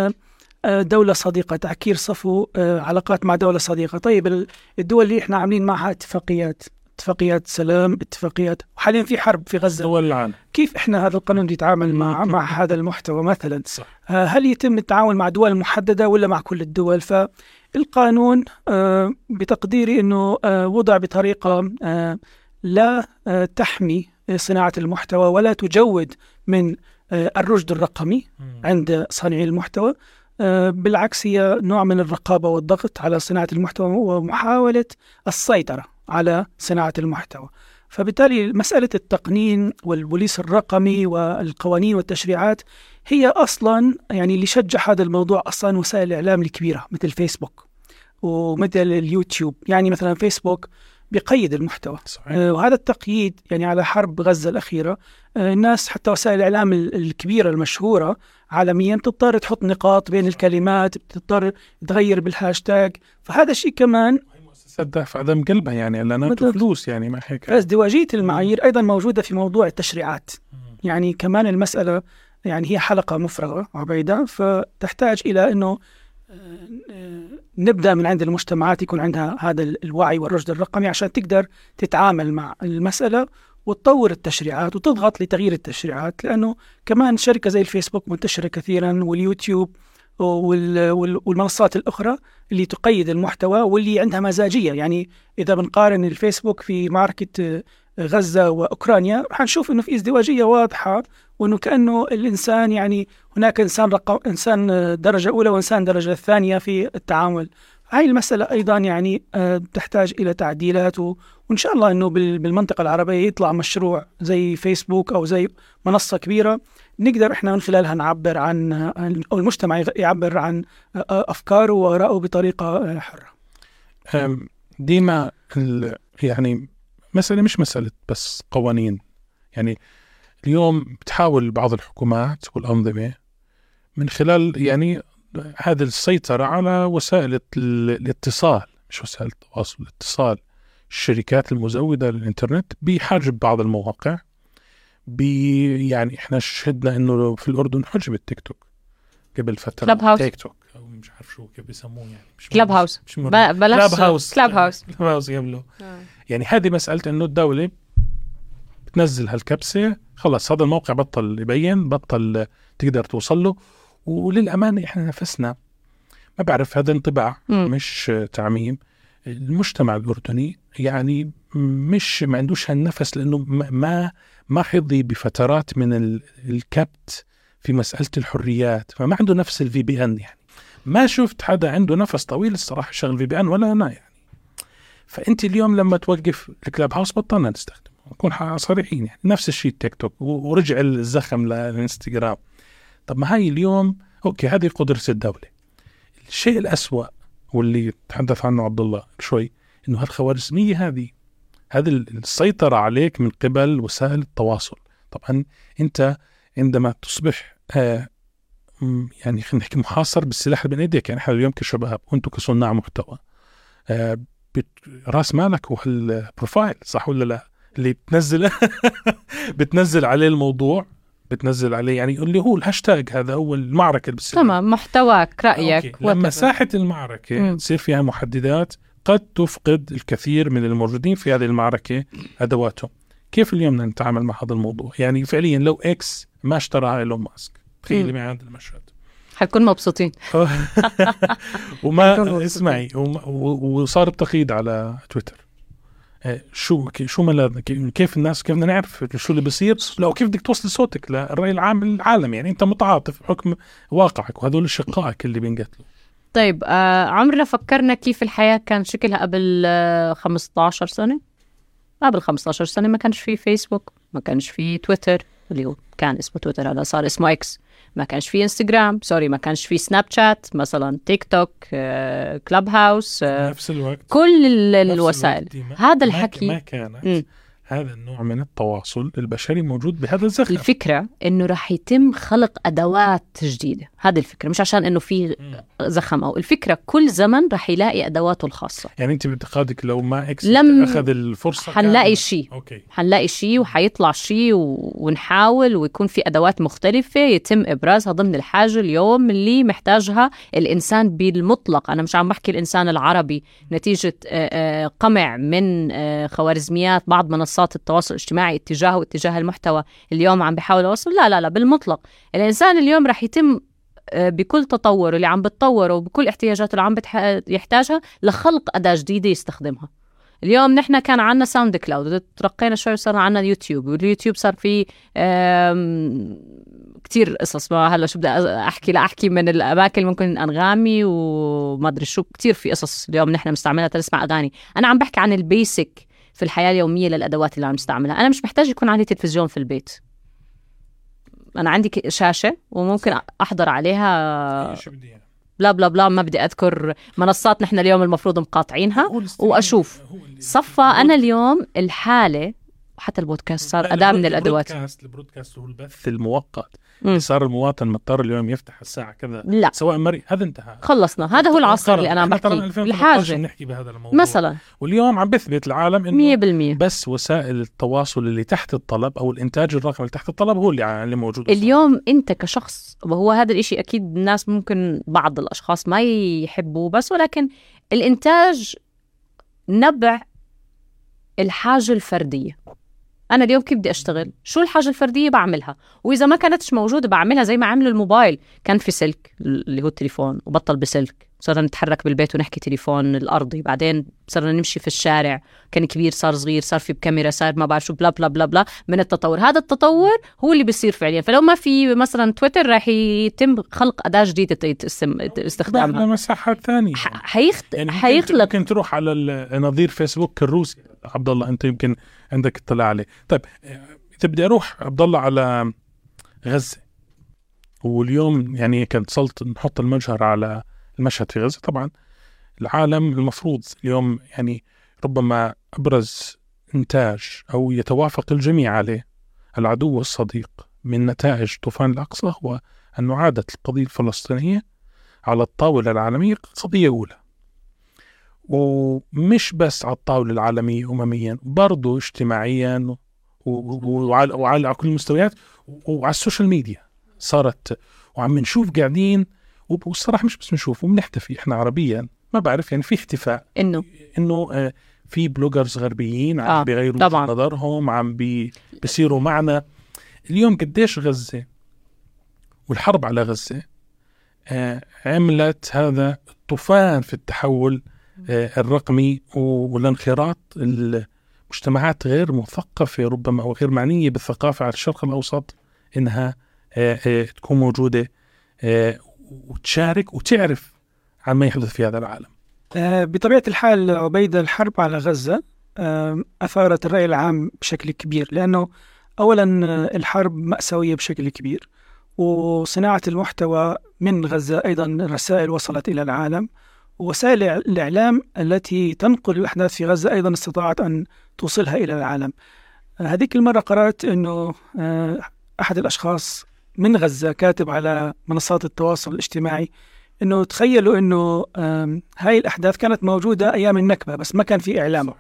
[SPEAKER 1] آه، دولة صديقة تعكير صفو آه، علاقات مع دولة صديقة. طيب ال- الدول اللي إحنا عاملين معها اتفاقيات اتفاقيات سلام اتفاقيات وحاليا في حرب في غزة.
[SPEAKER 2] دول العالم.
[SPEAKER 1] كيف إحنا هذا القانون يتعامل مع مع هذا المحتوى مثلا؟
[SPEAKER 2] صح.
[SPEAKER 1] آه، هل يتم التعامل مع دول محددة ولا مع كل الدول؟ فالقانون آه، بتقديري أنه آه، وضع بطريقة آه، لا تحمي صناعة المحتوى ولا تجود من الرشد الرقمي عند صانعي المحتوى. بالعكس هي نوع من الرقابة والضغط على صناعة المحتوى ومحاولة السيطرة على صناعة المحتوى. فبالتالي مسألة التقنين والبوليس الرقمي والقوانين والتشريعات هي أصلا يعني اللي شجع هذا الموضوع أصلا وسائل الإعلام الكبيرة مثل فيسبوك ومثل اليوتيوب. يعني مثلا فيسبوك بيقيد المحتوى.
[SPEAKER 2] صحيح.
[SPEAKER 1] آه، وهذا التقييد يعني على حرب غزة الأخيرة آه، الناس حتى وسائل الإعلام ال- الكبيرة المشهورة عالميا بتضطر تحط نقاط بين الكلمات بتضطر تغير بالهاشتاج. فهذا الشيء كمان
[SPEAKER 2] مؤسسات دافع دم قلبها يعني
[SPEAKER 1] بالضبط.
[SPEAKER 2] وفلوس يعني ما هيك.
[SPEAKER 1] ازدواجية المعايير أيضا موجودة في موضوع التشريعات. يعني كمان المسألة يعني هي حلقة مفرغة عبيدة فتحتاج إلى أنه آه، نبدأ من عند المجتمعات يكون عندها هذا ال- الوعي والرشد الرقمي عشان تقدر تتعامل مع المسألة وتطور التشريعات وتضغط لتغيير التشريعات. لأنه كمان شركة زي الفيسبوك منتشرة كثيرا واليوتيوب وال- وال- والمنصات الأخرى اللي تقيد المحتوى واللي عندها مزاجية. يعني إذا بنقارن الفيسبوك في معركة آه، غزة وأوكرانيا حنشوف أنه في ازدواجية واضحة وأنه كأنه الإنسان يعني هناك إنسان رقم إنسان آه، درجة أولى وإنسان درجة ثانية في التعامل. هاي المسألة أيضا يعني آه، تحتاج إلى تعديلات و- وإن شاء الله أنه بال- بالمنطقة العربية يطلع مشروع زي فيسبوك أو زي منصة كبيرة نقدر إحنا من خلالها نعبر عن أو المجتمع يعبر عن أفكاره وآرائه بطريقة آه،
[SPEAKER 2] أم، ديما يعني مسألة مش مسألة بس قوانين. يعني اليوم بتحاول بعض الحكومات والأنظمة من خلال يعني هذه السيطرة على وسائل ال- الاتصال مش وسائل التواصل الاتصال. الشركات المزودة للإنترنت بحجب بعض المواقع بي يعني إحنا شهدنا إنه في الأردن حجب التيك توك قبل
[SPEAKER 3] فترة
[SPEAKER 2] Clubhouse. TikTok أو مش عارف شو كيف بيسموه يعني مش
[SPEAKER 3] Clubhouse.
[SPEAKER 2] مش
[SPEAKER 3] بلاش Clubhouse
[SPEAKER 2] Clubhouse. Clubhouse قبله يعني هذه مسألة إنه الدولة بتنزل هالكبسة خلص هذا الموقع بطل يبين بطل تقدر توصل له وللأمانة إحنا نفسنا ما بعرف هذا انطباع. مش تعميم المجتمع الأردني يعني مش ما عندوش هالنفس لأنه ما- ما حظي بفترات من ال- الكبت في مسألة الحريات فما عنده نفس ال VPN يعني. ما شفت حدا عنده نفس طويل الصراحة شغل VPN ولا أنا يعني. فأنت اليوم لما توقف ال Clubhouse بطلنا نستخدمه نكون صريحين يعني. نفس الشيء التيك توك ورجع الزخم للانستغرام طب ما هاي اليوم okay هذه قدرة الدولة. الشيء الأسوأ واللي تحدث عنه عبد الله شوي إنه هالخوارزمية هذه هذه السيطرة عليك من قبل وسائل التواصل طبعا أنت عندما تصبح آه يعني خلينا نحكي محاصر بالسلاح بين ايديك يعني إحنا اليوم كشباب وأنتم كصناع محتوى آه رأس مالك هو ال profile صح ولا لا؟ اللي بتنزل بتنزل عليه الموضوع بتنزل عليه يعني اللي هو الهاشتاج هذا هو المعركة اللي بتصير
[SPEAKER 3] تمام محتواك رأيك
[SPEAKER 2] okay. لما. ساحة
[SPEAKER 3] المعركة.
[SPEAKER 2] تصير فيها محددات قد تفقد الكثير من الموجودين في هذه المعركة ادواتهم كيف اليوم بدنا نتعامل مع هذا الموضوع؟ يعني فعليا لو X ما اشتراها إيلون ماسك. تخيلي
[SPEAKER 3] مم.
[SPEAKER 2] معي هذا المشهد.
[SPEAKER 3] حنكون مبسوطين.
[SPEAKER 2] وما. اسمعي وصار التقييد على تويتر. آه، شو شو ملاذ ك- كيف الناس كيف بدنا نعرف شو اللي بصير لو كيف بدك توصل صوتك للرأي العام العالمي؟ يعني أنت متعاطف بحكم واقعك وهذول شقائك اللي بينقتلوا.
[SPEAKER 3] طيب آه عمرنا فكرنا كيف الحياة كان شكلها قبل آه 15 سنة؟ قبل 15 سنة ما كانش في فيسبوك ما كانش في تويتر اللي هو كان اسمه تويتر هذا صار اسمه X ما كانش في Instagram sorry ما كانش في Snapchat مثلا تيك توك آه Clubhouse آه
[SPEAKER 2] نفس الوقت.
[SPEAKER 3] كل ال-
[SPEAKER 2] نفس
[SPEAKER 3] الوسائل
[SPEAKER 2] الوقت دي ما-
[SPEAKER 3] هذا
[SPEAKER 2] ما
[SPEAKER 3] الحكي.
[SPEAKER 2] ما كانت.
[SPEAKER 3] مم.
[SPEAKER 2] هذا النوع من التواصل البشري موجود بهذا الزخم
[SPEAKER 3] الفكرة إنه رح يتم خلق أدوات جديدة. هذه الفكرة مش عشان إنه في. زخم أو الفكرة كل زمن رح يلاقي أدواته الخاصة.
[SPEAKER 2] يعني أنت بإعتقادك لو ما X
[SPEAKER 3] لم-
[SPEAKER 2] أخذ الفرصة
[SPEAKER 3] حنلاقي شيء.
[SPEAKER 2] okay.
[SPEAKER 3] حنلاقي شيء وحيطلع شيء و... ونحاول ويكون في أدوات مختلفة يتم إبرازها ضمن الحاجة اليوم اللي محتاجها الإنسان بالمطلق. أنا مش عم بحكي الإنسان العربي. نتيجة آه، آه، قمع من آه، خوارزميات بعض منصات التواصل الاجتماعي اتجاهه واتجاه المحتوى اليوم عم بحاول أوصل. لا لا لا بالمطلق. الإنسان اليوم رح يتم آه، بكل تطوره اللي عم بتطوره وبكل احتياجاته اللي عم. يحتاجها لخلق أداة جديدة يستخدمها. اليوم نحن كان عنا SoundCloud ترقينا شوي وصار عنا YouTube وال YouTube صار فيه كتير قصص. ما هلا شو بدي أحكي لا أحكي من الأماكن ممكن أنغامي وما أدري شو كتير في قصص اليوم نحن بنستعملها تنسمع أغاني. أنا عم بحكي عن ال basic. في الحياة اليومية للأدوات اللي عم نستعملها أنا مش محتاج يكون عندي تلفزيون في البيت. أنا عندي شاشة وممكن أحضر عليها
[SPEAKER 2] شو بدي يعني.
[SPEAKER 3] بلا بلا بلا ما بدي أذكر منصات نحن اليوم المفروض مقاطعينها
[SPEAKER 2] اللي-
[SPEAKER 3] صفى أنا اليوم الحالة وحتى البودكاست صار أداة من
[SPEAKER 2] البرود-
[SPEAKER 3] الأدوات.
[SPEAKER 2] ال broadcast ال broadcast هو البث. المؤقت. صار المواطن مضطر اليوم يفتح الساعة كذا.
[SPEAKER 3] لا.
[SPEAKER 2] سواء مري هذا انتهى.
[SPEAKER 3] خلصنا. هذا هو العصر اللي
[SPEAKER 2] من
[SPEAKER 3] بحكي
[SPEAKER 2] 2013
[SPEAKER 3] الحاجة
[SPEAKER 2] نحكي بهذا الموضوع.
[SPEAKER 3] مثلا.
[SPEAKER 2] واليوم عم بثبت العالم إنه
[SPEAKER 3] 100%
[SPEAKER 2] بس وسائل التواصل اللي تحت الطلب أو الإنتاج الرقمي اللي تحت الطلب هو اللي اللي موجود
[SPEAKER 3] اليوم أنت كشخص وهو هذا الإشي أكيد الناس ممكن بعض الأشخاص ما يحبوه بس ولكن الإنتاج نبع الحاجة الفردية. أنا اليوم كيف بدي أشتغل؟ شو الحاجة الفردية بعملها؟ وإذا ما كانتش موجودة بعملها زي ما عملوا الموبايل. كان في سلك اللي هو التليفون وبطل بسلك. صرنا نتحرك بالبيت ونحكي تليفون الأرضي. بعدين صرنا نمشي في الشارع. كان كبير صار صغير صار في بكاميرا صار ما بعرف شو بلا بلا بلا بلا من التطور. هذا التطور هو اللي بيصير فعليا. فلو ما في مثلا تويتر راح يتم خلق أداة جديدة استخدامها
[SPEAKER 2] مساحات
[SPEAKER 3] ثانية. حيخت...
[SPEAKER 2] يعني
[SPEAKER 3] حيخلق
[SPEAKER 2] ممكن تروح على نظير فيسبوك الروسي. عبد الله أنت يمكن عندك اطلاع عليه. طيب إذا بدي أروح عبد الله على غزة. واليوم يعني كانت صلت نحط المجهر على المشهد في غزة. طبعا العالم المفروض اليوم يعني ربما أبرز إنتاج أو يتوافق الجميع عليه. العدو والصديق من نتائج طوفان الأقصى هو انه عادت القضية الفلسطينية على الطاولة العالمية قضية أولى. ومش بس على الطاولة العالمية أمميا برضو اجتماعيا وعلى, وعلى على كل المستويات وعلى السوشيال ميديا صارت. وعم نشوف قاعدين والصراحة مش بس بنشوف وبنحتفي إحنا عربيا ما بعرف يعني في احتفاء.
[SPEAKER 3] إنه؟
[SPEAKER 2] إنه آه، في bloggers غربيين عم
[SPEAKER 3] آه،
[SPEAKER 2] بيغيروا
[SPEAKER 3] طبعاً.
[SPEAKER 2] نظرهم عم بي بيصيروا معنا. اليوم قديش غزة؟ والحرب على غزة آه، عملت هذا الطوفان في التحول آه، الرقمي والانخراط المجتمعات غير مثقفة ربما أو غير معنية بالثقافة على الشرق الأوسط إنها آه، آه، تكون موجودة آه، وتشارك وتعرف عن ما يحدث في هذا العالم.
[SPEAKER 1] آه، بطبيعة الحال عبيدة الحرب على غزة آم، أثارت الرأي العام بشكل كبير لأنه أولا آه، الحرب مأساوية بشكل كبير وصناعة المحتوى من غزة أيضا رسائل وصلت إلى العالم ووسائل الإعلام التي تنقل الأحداث في غزة أيضا استطاعت أن توصلها إلى العالم. آه، هذيك المرة قرأت أنه آه، أحد الأشخاص من غزة كاتب على منصات التواصل الاجتماعي أنه تخيلوا آم، هاي الأحداث كانت موجودة أيام النكبة بس ما كان في إعلام.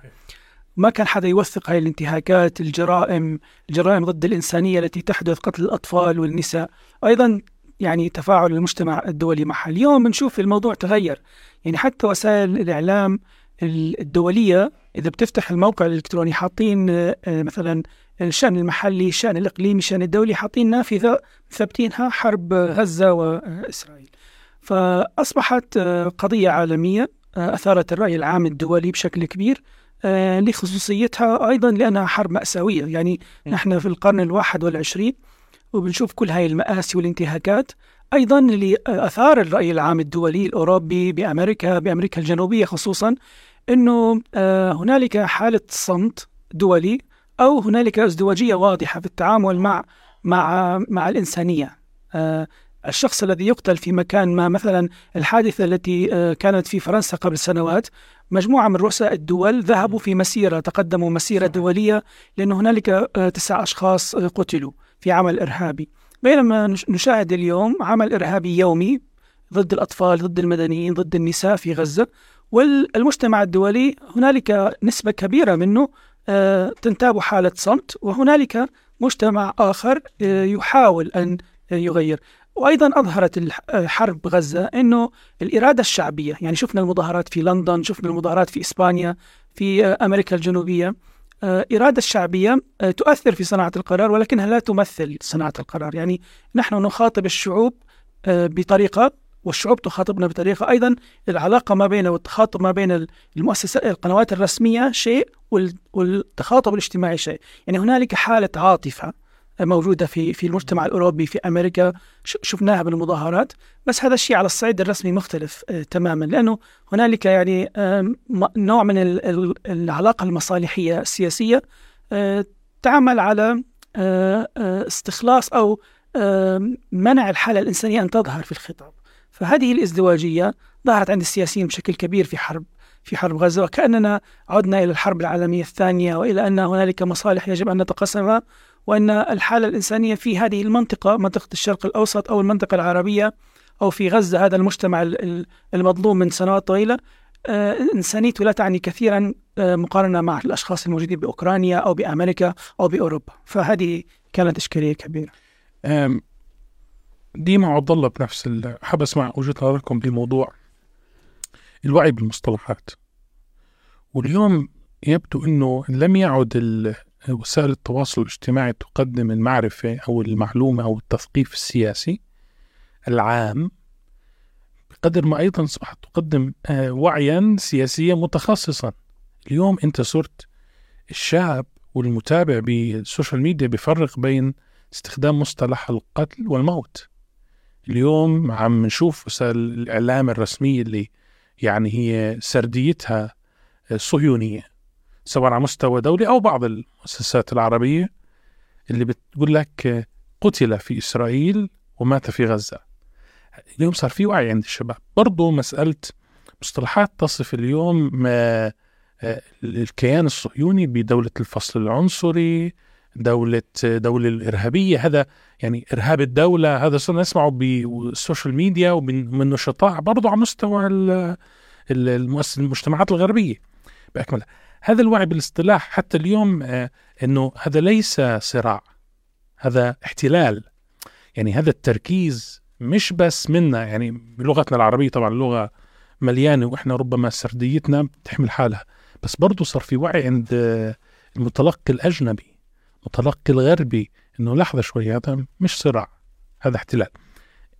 [SPEAKER 1] ما كان حدا يوثق هاي الانتهاكات الجرائم الجرائم ضد الإنسانية التي تحدث قتل الأطفال والنساء. أيضا يعني تفاعل المجتمع الدولي معها. اليوم بنشوف الموضوع تغير. يعني حتى وسائل الإعلام الدولية إذا بتفتح الموقع الإلكتروني حاطين آه، مثلا الشأن المحلي الشأن الإقليمي الشأن الدولي حاطين نافذة ثابتينها حرب غزة وإسرائيل. فأصبحت آه، قضية عالمية آه، أثارت الرأي العام الدولي بشكل كبير آه، لخصوصيتها أيضا لأنها حرب مأساوية. يعني نحن في القرن الواحد والعشرين وبنشوف كل هاي المآسي والانتهاكات أيضا اللي أثار الرأي العام الدولي الأوروبي بأمريكا بأمريكا الجنوبية خصوصا آه، هنالك حالة صمت دولي أو هنالك ازدواجية واضحة في التعامل مع مع مع الإنسانية. آه، الشخص الذي يقتل في مكان ما مثلا الحادثة التي آه، كانت في فرنسا قبل سنوات مجموعة من رؤساء الدول ذهبوا في مسيرة تقدموا مسيرة دولية لأن هنالك آه، تسع أشخاص آه، قتلوا في عمل إرهابي. بينما نش- نشاهد اليوم عمل إرهابي يومي ضد الأطفال ضد المدنيين ضد النساء في غزة. والمجتمع الدولي هنالك نسبة كبيرة منه تنتاب حالة صمت وهنالك مجتمع آخر آه، يحاول أن آه، يغير. وأيضا أظهرت الح- آه، حرب غزة أنه الإرادة الشعبية يعني شفنا المظاهرات في لندن شفنا المظاهرات في إسبانيا في آه، آه، إرادة الشعبية آه، تؤثر في صناعة القرار ولكنها لا تمثل صناعة القرار. يعني نحن نخاطب الشعوب آه، بطريقة والشعوب تخاطبنا بطريقة أيضا. العلاقة ما بين والتخاطب ما بين المؤسسات القنوات الرسمية شيء وال- والتخاطب الاجتماعي شيء. يعني هنالك حالة عاطفة موجودة في في المجتمع الأوروبي في أمريكا. شفناها بالمظاهرات. بس هذا الشيء على الصعيد الرسمي مختلف آه، تماما. لأنه هنالك يعني نوع من ال- ال- العلاقة المصالحية السياسية آه، تعمل على آه، استخلاص أو منع الحالة الإنسانية أن تظهر في الخطاب. فهذه الازدواجية ظهرت عند السياسيين بشكل كبير في حرب في حرب غزة وكأننا عدنا إلى الحرب العالمية الثانية وإلى أن هنالك مصالح يجب أن نتقاسمها وأن الحالة الإنسانية في هذه المنطقة منطقة الشرق الأوسط أو المنطقة العربية أو في غزة هذا المجتمع ال- ال- المظلوم من سنوات طويلة آه، إنسانيته لا تعني كثيرا آه، مقارنة مع الأشخاص الموجودين بأوكرانيا أو بأمريكا أو بأوروبا. فهذه كانت إشكالية كبيرة.
[SPEAKER 2] ديما الله بنفس حاب أسمع وجهة نظركم بموضوع الوعي بالمصطلحات. واليوم يبدو إنه لم يعد وسائل التواصل الاجتماعي تقدم المعرفة أو المعلومة أو التثقيف السياسي العام بقدر ما أيضا اصبحت تقدم آه، وعيا سياسيا متخصصا. اليوم أنت صرت الشاب والمتابع بالسوشيال ميديا بيفرق بين استخدام مصطلح القتل والموت. اليوم عم نشوف وسائل الإعلام الرسمية اللي يعني هي سرديتها صهيونية سواء على مستوى دولي أو بعض المؤسسات العربية اللي بتقول لك قتل في إسرائيل ومات في غزة. اليوم صار في وعي عند الشباب. برضو مسألة مصطلحات تصف اليوم ما آه، الكيان الصهيوني بدولة الفصل العنصري دولة دولة الإرهابية. هذا يعني إرهاب الدولة هذا صرنا نسمعه بالسوشيال ميديا ومن من نشطاء برضه على مستوى المجتمعات الغربية. بأكملها هذا الوعي بالاصطلاح حتى اليوم آه، أنه هذا ليس صراع هذا احتلال. يعني هذا التركيز مش بس منا يعني بلغتنا العربية طبعا اللغة مليانة وإحنا ربما سرديتنا بتحمل حالها. بس برضه صار في وعي عند آه، المتلقي الأجنبي. المتلقي الغربي إنه لحظة شوي هذا مش صراع هذا احتلال.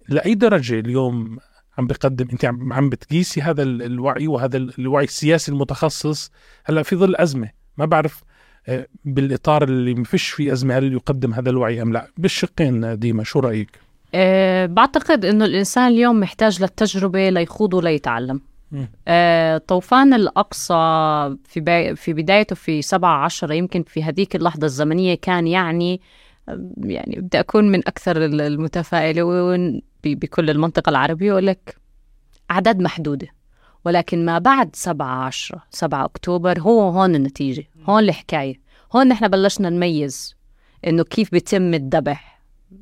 [SPEAKER 2] لأي درجة اليوم عم بقدم أنت عم عم بتقيسي هذا ال- الوعي وهذا ال- الوعي السياسي المتخصص هلأ في ظل أزمة. ما بعرف آه، بالإطار اللي ما فيش فيه أزمة هل يقدم هذا الوعي أم لا؟ بالشقين ديما شو رأيك؟
[SPEAKER 3] أه بعتقد إنه الإنسان اليوم محتاج للتجربة ليخوض وليتعلم. آه، طوفان الأقصى في بي- في بدايته في 7 10 يمكن في هذيك اللحظة الزمنية كان يعني يعني بدي أكون من أكثر ال- المتفائلين ب- بكل المنطقة العربية وأقول لك أعداد محدودة. ولكن ما بعد 7 10 7 أكتوبر هو هون النتيجة هون الحكاية. هون نحن بلشنا نميز إنه كيف بيتم الذبح.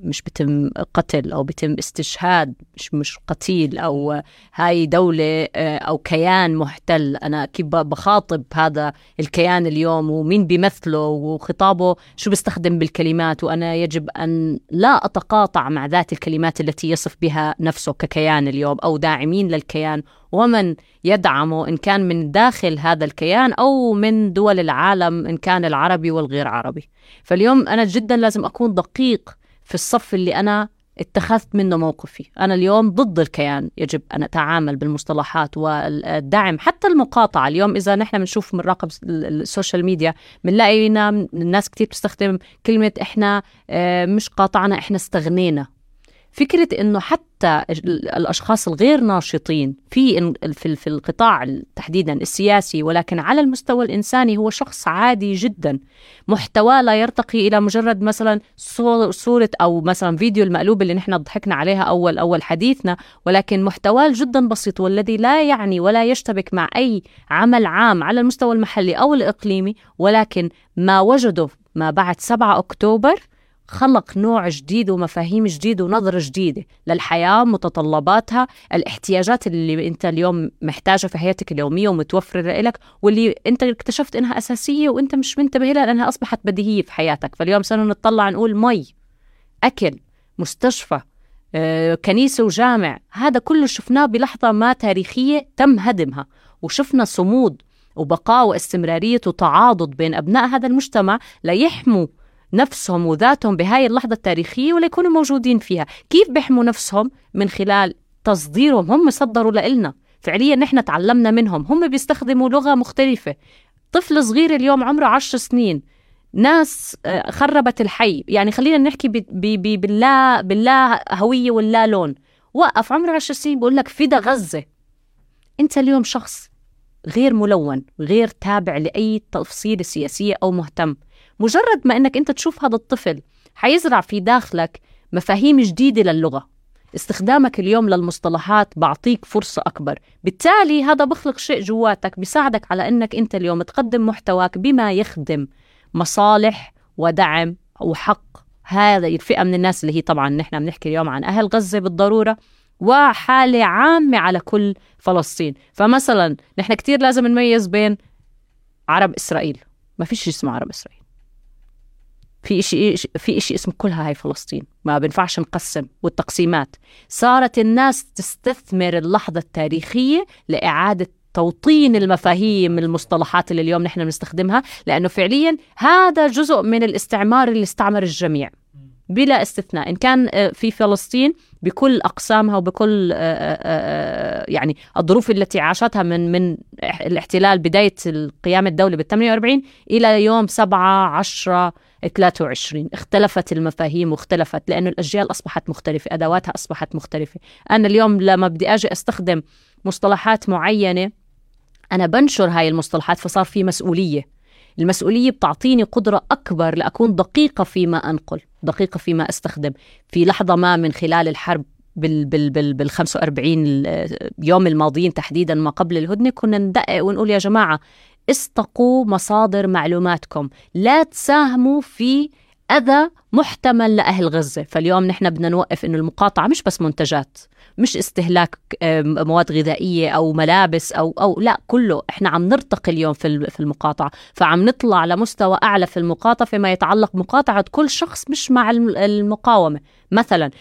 [SPEAKER 3] مش بيتم قتل أو بيتم استشهاد مش مش قتيل أو هاي دولة آه، أو كيان محتل. أنا كيف بخاطب هذا الكيان اليوم ومين بيمثله وخطابه شو بيستخدم بالكلمات؟ وأنا يجب أن لا أتقاطع مع ذات الكلمات التي يصف بها نفسه ككيان اليوم أو داعمين للكيان. ومن يدعمه إن كان من داخل هذا الكيان أو من دول العالم إن كان العربي والغير عربي. فاليوم أنا جدا لازم أكون دقيق في الصف اللي أنا اتخذت منه موقفي. أنا اليوم ضد الكيان يجب أن أتعامل بالمصطلحات والدعم حتى المقاطعة. اليوم إذا نحن بنشوف من راقب ال- ال social media بنلاقي الناس كتير بتستخدم كلمة إحنا آه، مش قاطعنا إحنا استغنينا. فكرة إنه حتى ال- الأشخاص الغير ناشطين في في في القطاع ال- تحديدا السياسي ولكن على المستوى الإنساني هو شخص عادي جدا. محتواه لا يرتقي إلى مجرد مثلا صور- صورة أو مثلا فيديو المقلوب اللي نحن ضحكنا عليها أول أول حديثنا ولكن محتواه جدا بسيط والذي لا يعني ولا يشتبك مع أي عمل عام على المستوى المحلي أو الإقليمي ولكن ما وجده ما بعد 7 أكتوبر خلق نوع جديد ومفاهيم جديدة ونظرة جديدة للحياة متطلباتها الاحتياجات اللي أنت اليوم محتاجها في حياتك اليومية ومتوفرة لك واللي أنت اكتشفت إنها أساسية وأنت مش منتبه لها لأنها أصبحت بديهية في حياتك. فاليوم صرنا نطلع نقول مي أكل مستشفى آه، كنيسة وجامع. هذا كله شفناه بلحظة ما تاريخية تم هدمها وشفنا صمود وبقاء واستمرارية وتعاضد بين أبناء هذا المجتمع ليحموا نفسهم وذاتهم بهاي اللحظة التاريخية ولا يكونوا موجودين فيها. كيف بيحموا نفسهم من خلال تصديرهم؟ هم صدروا لإلنا. فعليا نحن تعلمنا منهم. هم بيستخدموا لغة مختلفة. طفل صغير اليوم عمره عشر سنين. ناس آه، خربت الحي. يعني خلينا نحكي ب- ب- ب- باللا باللا هوية واللا لون. وقف عمره عشر سنين بقول لك فدا غزة. أنت اليوم شخص غير ملون غير تابع لأي تفصيلة سياسية أو مهتم. مجرد ما أنك أنت تشوف هذا الطفل حيزرع في داخلك مفاهيم جديدة للغة. استخدامك اليوم للمصطلحات بعطيك فرصة أكبر. بالتالي هذا بخلق شيء جواتك بيساعدك على أنك أنت اليوم تقدم محتواك بما يخدم مصالح ودعم وحق. هذه الفئة من الناس اللي هي طبعا نحن بنحكي اليوم عن أهل غزة بالضرورة وحالة عامة على كل فلسطين. فمثلا نحن كتير لازم نميز بين عرب إسرائيل. ما فيش اسمه عرب إسرائيل. في إشي في إشي اسمه كلها هاي فلسطين ما بنفعش نقسم والتقسيمات. صارت الناس تستثمر اللحظة التاريخية لإعادة توطين المفاهيم المصطلحات اللي اليوم نحن بنستخدمها لأنه فعليا هذا جزء من الاستعمار اللي استعمر الجميع. بلا استثناء. إن كان آه، في فلسطين بكل أقسامها وبكل آه، آه، يعني الظروف التي عاشتها من من الاحتلال بداية القيام الدولي بال 48 إلى يوم 7 10 23 اختلفت المفاهيم واختلفت لأنه الأجيال أصبحت مختلفة أدواتها أصبحت مختلفة. أنا اليوم لما بدي أجي أستخدم مصطلحات معينة أنا بنشر هاي المصطلحات فصار في مسؤولية. المسؤولية بتعطيني قدرة أكبر لأكون دقيقة فيما أنقل دقيقة فيما أستخدم. في لحظة ما من خلال الحرب بال بال بال بال 45 يوم الماضيين تحديدا ما قبل الهدنة كنا ندقق ونقول يا جماعة استقوا مصادر معلوماتكم. لا تساهموا في أذى محتمل لأهل غزة. فاليوم نحن بدنا نوقف إنه المقاطعة مش بس منتجات. مش استهلاك مواد غذائية أو ملابس أو أو لا كله. إحنا عم نرتقي اليوم في في المقاطعة. فعم نطلع لمستوى أعلى في المقاطعة فيما يتعلق مقاطعة كل شخص مش مع الم- المقاومة. مثلا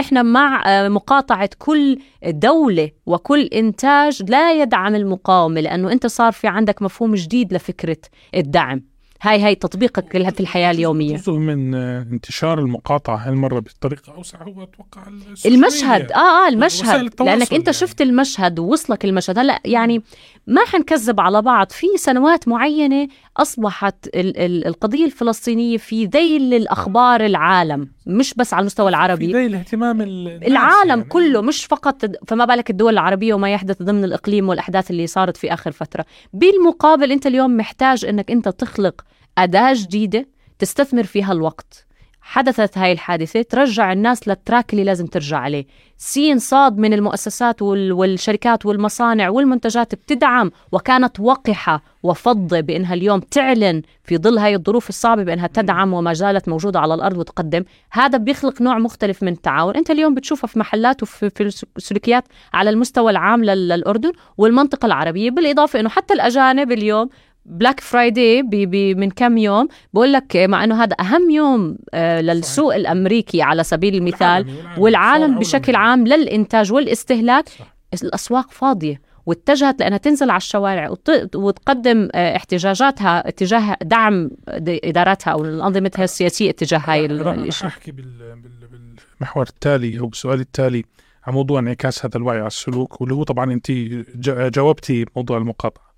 [SPEAKER 3] إحنا مع آه، مقاطعة كل دولة وكل إنتاج لا يدعم المقاومة لأنه أنت صار في عندك مفهوم جديد لفكرة الدعم. هاي هاي تطبيقك لها في الحياة اليومية
[SPEAKER 2] جزء من آه، انتشار المقاطعة هالمرة بطريقة أوسع هو أتوقع السوشيال
[SPEAKER 3] المشهد. آه
[SPEAKER 2] آه
[SPEAKER 3] المشهد
[SPEAKER 2] التواصل
[SPEAKER 3] لأنك أنت
[SPEAKER 2] يعني.
[SPEAKER 3] شفت المشهد ووصلك المشهد هلأ يعني ما حنكذب على بعض في سنوات معينة أصبحت ال- ال- القضية الفلسطينية في ذيل الأخبار العالم مش بس على المستوى
[SPEAKER 2] في
[SPEAKER 3] العربي
[SPEAKER 2] ذي الاهتمام الناس
[SPEAKER 3] العالم
[SPEAKER 2] يعني.
[SPEAKER 3] كله مش فقط فما بالك الدول العربية وما يحدث ضمن الإقليم والأحداث اللي صارت في آخر فترة بالمقابل أنت اليوم محتاج أنك أنت تخلق أداة جديدة تستثمر فيها الوقت. حدثت هاي الحادثة ترجع الناس للتراك اللي لازم ترجع عليه. سين صاد من المؤسسات وال- والشركات والمصانع والمنتجات بتدعم وكانت وقحة وفضة بأنها اليوم تعلن في ظل هاي الظروف الصعبة بأنها تدعم وما زالت موجودة على الأرض وتقدم. هذا بيخلق نوع مختلف من التعاون. أنت اليوم بتشوفها في محلات وفي في السلوكيات على المستوى العام لل- للأردن والمنطقة العربية بالإضافة أنه حتى الأجانب اليوم Black Friday بي من كم يوم. بقول لك مع إنه هذا أهم يوم آه للسوق الأمريكي على سبيل المثال. والعالم
[SPEAKER 2] صار
[SPEAKER 3] بشكل. عام للإنتاج والاستهلاك
[SPEAKER 2] صح.
[SPEAKER 3] الأسواق فاضية واتجهت لأنها تنزل على الشوارع وت- وتقدم آه، احتجاجاتها اتجاه دعم إداراتها أو أنظمتها السياسية اتجاه هاي الشيء
[SPEAKER 2] أحكي بال- بال- بالمحور التالي أو بالسؤال التالي عن موضوع انعكاس هذا الوعي على السلوك واللي هو طبعا أنت جا- جاوبتي موضوع المقاطعة.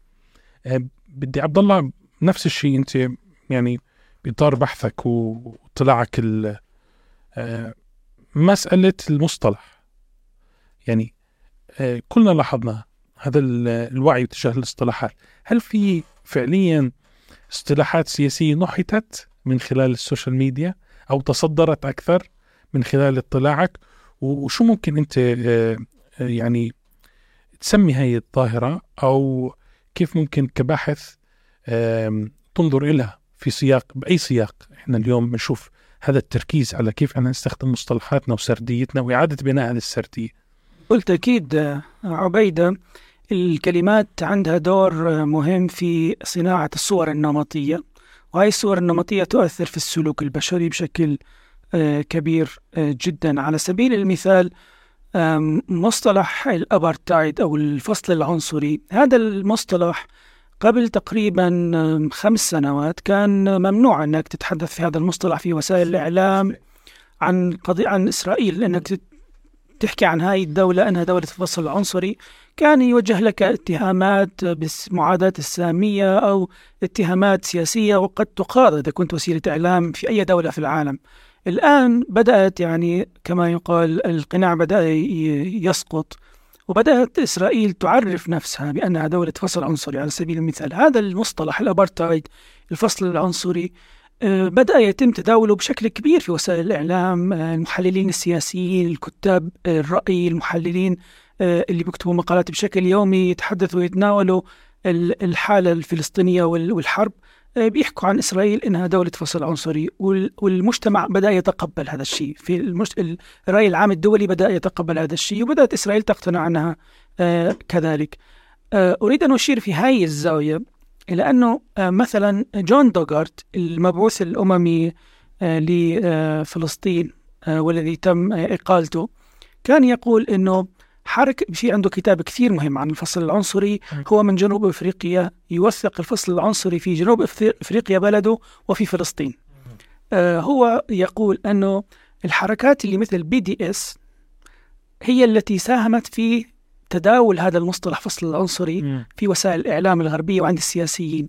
[SPEAKER 2] أه، بدي عبد الله نفس الشيء انت يعني باطار بحثك واطلاعك أه، مسألة المصطلح. يعني أه، كلنا لاحظنا هذا ال- الوعي تجاه الاصطلاحات. هل في فعليا اصطلاحات سياسية نحتت من خلال ال social media أو تصدرت أكثر من خلال اطلاعك؟ وشو ممكن أنت آه، آه، يعني تسمي هاي الظاهرة أو كيف ممكن كباحث تنظر لها في سياق بأي سياق إحنا اليوم بنشوف هذا التركيز على كيف إحنا نستخدم مصطلحاتنا وسرديتنا وإعادة بناء هذه السردية؟
[SPEAKER 1] قلت أكيد آه، عبيدة الكلمات عندها دور آه، مهم في صناعة الصور النمطية وهي الصور النمطية تؤثر في السلوك البشري بشكل آه، كبير جدا. على سبيل المثال مصطلح الأبارتايد أو الفصل العنصري. هذا المصطلح قبل تقريبا خمس سنوات كان ممنوع أنك تتحدث في هذا المصطلح في وسائل الإعلام عن قضية عن إسرائيل لأنك تت- تحكي عن هاي الدولة أنها دولة الفصل العنصري. كان يوجه لك اتهامات بالمعاداة السامية أو اتهامات سياسية وقد تقاضى إذا كنت وسيلة إعلام في أي دولة في العالم. الآن بدأت يعني كما يقال القناع بدأ يسقط وبدأت إسرائيل تعرف نفسها بأنها دولة فصل عنصري على سبيل المثال. هذا المصطلح الأبارتايد الفصل العنصري آه، بدأ يتم تداوله بشكل كبير في وسائل الإعلام آه، المحللين السياسيين الكتاب آه، الرأي المحللين اللي بيكتبوا مقالات بشكل يومي يتحدثوا ويتناولوا ال- الحالة الفلسطينية وال- والحرب. بيحكوا عن إسرائيل إنها دولة فصل عنصري وال- والمجتمع بدأ يتقبل هذا الشيء. في المش... الرأي العام الدولي بدأ يتقبل هذا الشيء وبدأت إسرائيل تقتنع عنها آه، كذلك. آه، أريد أن أشير في هذه الزاوية إلى أنه آه، مثلا جون دوغارت المبعوث الأممي آه، لفلسطين آه، والذي تم آه، إقالته كان يقول أنه حركة في عنده كتاب كثير مهم عن الفصل العنصري هو من جنوب أفريقيا يوثق الفصل العنصري في جنوب أفريقيا بلده وفي فلسطين. آه، هو يقول أنه الحركات اللي مثل BDS هي التي ساهمت في تداول هذا المصطلح فصل العنصري في وسائل الإعلام الغربية وعند السياسيين.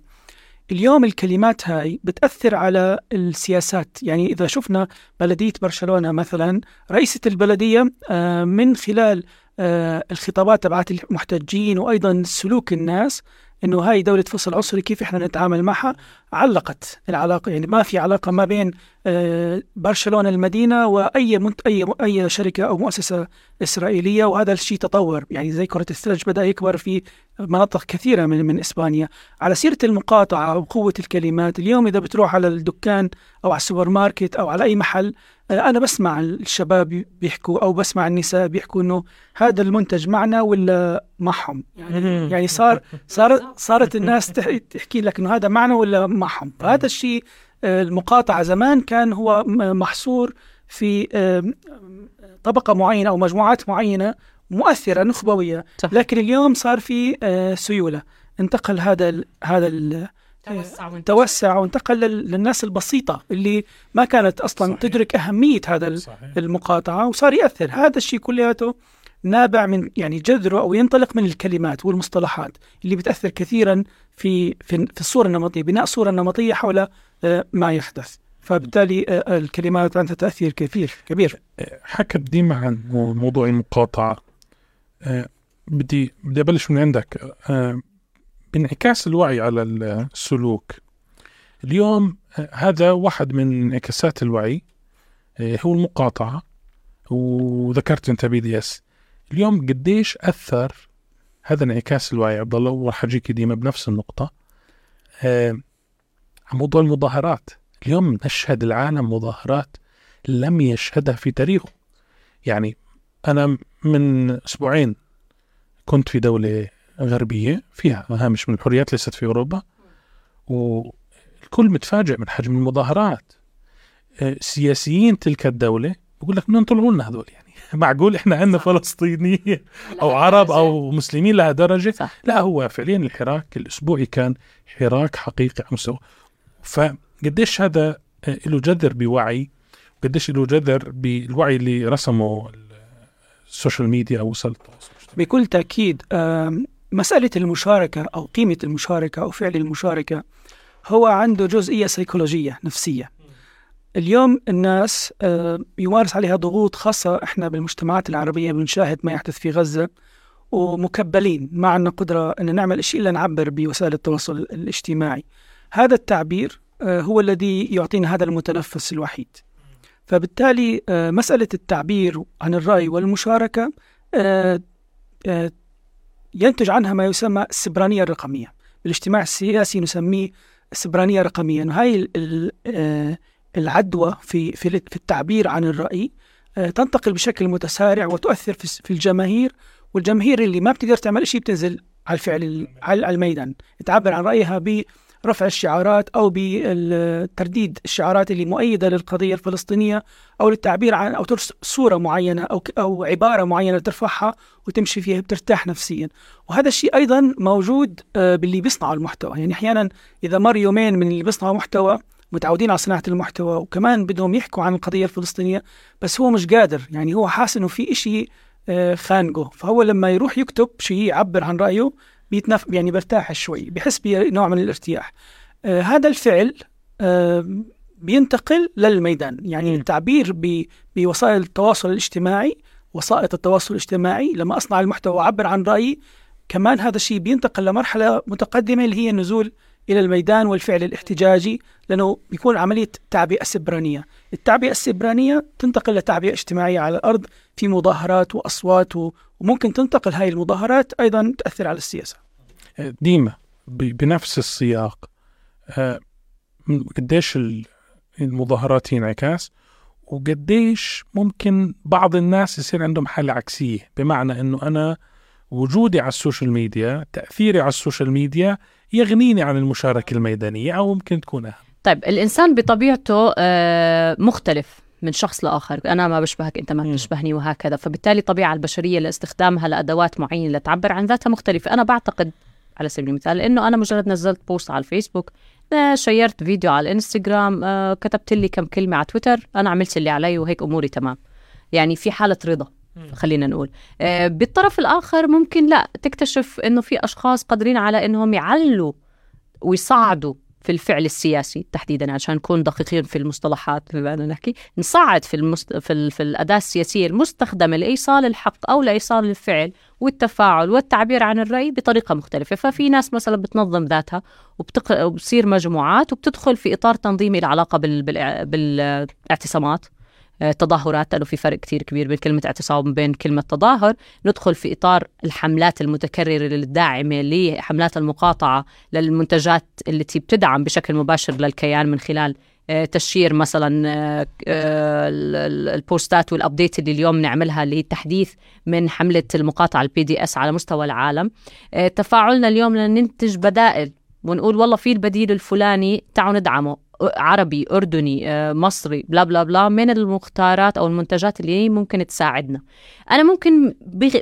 [SPEAKER 1] اليوم الكلمات هاي بتأثر على السياسات. يعني إذا شفنا بلدية برشلونة مثلا رئيسة البلدية آه، من خلال آه، الخطابات تبعت المحتجين وأيضا سلوك الناس إنه هاي دولة فصل عنصري كيف إحنا نتعامل معها؟ علقت العلاقة يعني ما في علاقة ما بين آه، برشلونة المدينة وأي منت أي أي شركة أو مؤسسة إسرائيلية وهذا الشيء تطور. يعني زي كرة الثلج بدأ يكبر في مناطق كثيرة من من إسبانيا. على سيرة المقاطعة وقوة الكلمات اليوم إذا بتروح على الدكان أو على السوبر ماركت أو على أي محل آه، أنا بسمع الشباب بيحكوا أو بسمع النساء بيحكوا إنه هذا المنتج معنا ولا معهم؟ يعني, يعني صار صارت صارت الناس تح- تحكي لك إنه هذا معنا ولا معهم. فهذا الشيء آه، المقاطعة زمان كان هو محصور في طبقة معينة أو مجموعات معينة مؤثرة نخبوية.
[SPEAKER 3] صح.
[SPEAKER 1] لكن اليوم صار في آه، سيولة. انتقل هذا ال هذا ال توسع وانتقل لل- للناس البسيطة اللي ما كانت أصلا
[SPEAKER 2] صحيح.
[SPEAKER 1] تدرك أهمية هذا
[SPEAKER 2] صحيح.
[SPEAKER 1] المقاطعة وصار يأثر. هذا الشيء كلياته نابع من يعني جذره أو ينطلق من الكلمات والمصطلحات اللي بتأثر كثيرا في في, في الصورة النمطية بناء صورة نمطية حول آه، ما يحدث. فبالتالي آه، الكلمات عندها تأثير كثير كبير.
[SPEAKER 2] حكت ديما عن موضوع المقاطعة. آه، بدي بدي أبلش من عندك. آه، بانعكاس الوعي على السلوك اليوم آه، هذا واحد من انعكاسات الوعي آه، هو المقاطعة وذكرت أنت BDS اليوم قديش أثر هذا انعكاس الوعي عبد الله؟ وراح أجيك ديما بنفس النقطة. آه، عن موضوع المظاهرات. اليوم نشهد العالم مظاهرات لم يشهدها في تاريخه. يعني أنا من أسبوعين كنت في دولة غربية فيها هامش من الحريات ليست في أوروبا والكل متفاجئ من حجم المظاهرات. آه، سياسيين تلك الدولة بقول لك بدهم طلعوا لنا هذول يعني. معقول إحنا عندنا فلسطينيين أو عرب أو مسلمين لها درجه
[SPEAKER 3] صح.
[SPEAKER 2] لا هو فعليا الحراك الأسبوعي كان حراك حقيقي على مستوى. فقديش هذا آه، له جذر بوعي؟ قديش له جذر بالوعي اللي رسمه ال social media أو وسائل التواصل الاجتماعي؟
[SPEAKER 1] بكل تأكيد آم، مسألة المشاركة أو قيمة المشاركة أو فعل المشاركة هو عنده جزئية سيكولوجية نفسية. اليوم الناس آه، يمارس عليها ضغوط خاصة إحنا بالمجتمعات العربية بنشاهد ما يحدث في غزة ومكبلين ما عندنا قدرة أن نعمل شيء إلا نعبر بوسائل التواصل الاجتماعي. هذا التعبير آه، هو الذي يعطينا هذا المتنفس الوحيد. فبالتالي آه، مسألة التعبير عن الرأي والمشاركة ينتج عنها ما يسمى السبرانية الرقمية. بالاجتماع السياسي نسميه السبرانية الرقمية. هاي العدوى في في في التعبير عن الرأي آه، تنتقل بشكل متسارع وتؤثر في الجماهير والجماهير اللي ما بتقدر تعمل شيء بتنزل على الفعل ال- على الميدان. تعبر عن رأيها برفع الشعارات أو بترديد الشعارات اللي مؤيدة للقضية الفلسطينية أو للتعبير عن أو ترسم صورة معينة أو أو عبارة معينة ترفعها وتمشي فيها بترتاح نفسيا. وهذا الشيء أيضا موجود آه، باللي بيصنعوا المحتوى. يعني أحيانا إذا مر يومين من اللي بيصنعوا محتوى متعودين على صناعة المحتوى وكمان بدهم يحكوا عن القضية الفلسطينية بس هو مش قادر. يعني هو حاسس إنه في إشي آه، خانقه. فهو لما يروح يكتب شيء يعبر عن رأيه بيتنف يعني برتاح شوي بحس بنوع من الارتياح. آه، هذا الفعل آه، بينتقل للميدان. يعني. التعبير بوسائل التواصل الاجتماعي وسائط التواصل الاجتماعي لما أصنع المحتوى وأعبر عن رأيي كمان هذا الشيء بينتقل لمرحلة متقدمة اللي هي النزول إلى الميدان والفعل الاحتجاجي لأنه بيكون عملية تعبئة سبرانية التعبئة السبرانية تنتقل لتعبئة اجتماعية على الأرض في مظاهرات وأصوات و- وممكن تنتقل هاي المظاهرات أيضا تأثر على السياسة.
[SPEAKER 2] آه، ديما بنفس السياق م- قديش ال- المظاهرات هي انعكاس وقديش ممكن بعض الناس يصير عندهم حالة عكسية. بمعنى إنه أنا وجودي على ال social media تأثيري على ال social media يغنيني عن المشاركة الميدانية أو ممكن تكون أهم.
[SPEAKER 3] طيب الإنسان بطبيعته آه، مختلف من شخص لآخر. أنا ما بشبهك أنت ما. بتشبهني وهكذا. فبالتالي الطبيعة البشرية لاستخدامها لأدوات معينة لتعبر عن ذاتها مختلفة. أنا بعتقد على سبيل المثال إنه أنا مجرد نزلت post على الفيسبوك آه، شيرت فيديو على الإنستغرام آه، كتبت لي كم كلمة على تويتر أنا عملت اللي علي وهيك أموري تمام. يعني في حالة رضا. خلينا نقول. آه، بالطرف الآخر ممكن لا تكتشف إنه في أشخاص قادرين على إنهم يعلوا ويصعدوا في الفعل السياسي تحديدا عشان نكون دقيقين في المصطلحات بما بدنا نحكي. نصعد في المست... في, ال... في الأداة السياسية المستخدمة لإيصال الحق أو لإيصال الفعل والتفاعل والتعبير عن الرأي بطريقة مختلفة. ففي ناس مثلا بتنظم ذاتها وبتق... وبتصير مجموعات وبتدخل في إطار تنظيمي له علاقه بال... بال... بالإعتصامات. تظاهرات. لأنه في فرق كتير كبير بين كلمة اعتصام وبين كلمة تظاهر. ندخل في إطار الحملات المتكررة الداعمه لحملات المقاطعة للمنتجات التي بتدعم بشكل مباشر للكيان من خلال آه، تشير مثلا آه، آه، ال- ال- البوستات وال update اللي اليوم نعملها لتحديث من حملة المقاطعة ال BDS على مستوى العالم. تفاعلنا اليوم لننتج بدائل ونقول والله في البديل الفلاني تعالوا ندعمه. عربي أردني آه، مصري بلا بلا بلا من المختارات أو المنتجات اللي ممكن تساعدنا. أنا ممكن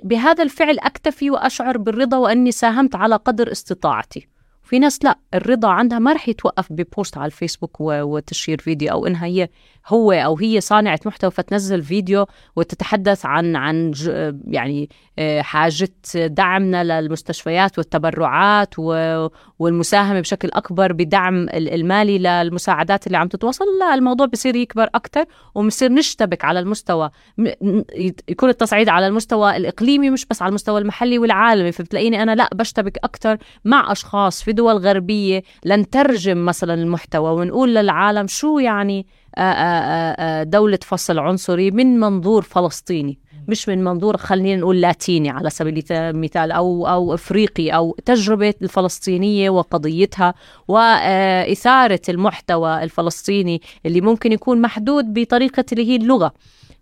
[SPEAKER 3] بهذا الفعل أكتفي وأشعر بالرضا وأني ساهمت على قدر استطاعتي. في ناس لا الرضا عندها ما رح يتوقف ببوست على الفيسبوك وتشير فيديو أو إنها هي هو أو هي صانعة محتوى فتنزل فيديو وتتحدث عن عن يعني آه، حاجة دعمنا للمستشفيات والتبرعات والمساهمة بشكل أكبر بدعم ال- المالي للمساعدات اللي عم تتوصل لا الموضوع بصير يكبر أكثر وبصير نشتبك على المستوى. يكون التصعيد على المستوى الإقليمي مش بس على المستوى المحلي والعالمي. فبتلاقيني أنا لا بشتبك أكثر مع أشخاص في دول غربيه لنترجم مثلا المحتوى ونقول للعالم شو يعني آه، آه، آه، دولة فصل عنصري من منظور فلسطيني مش من منظور خلينا نقول لاتيني على سبيل المثال أو أو إفريقي أو تجربة الفلسطينية وقضيتها وإثارة المحتوى الفلسطيني اللي ممكن يكون محدود بطريقة اللي هي اللغة.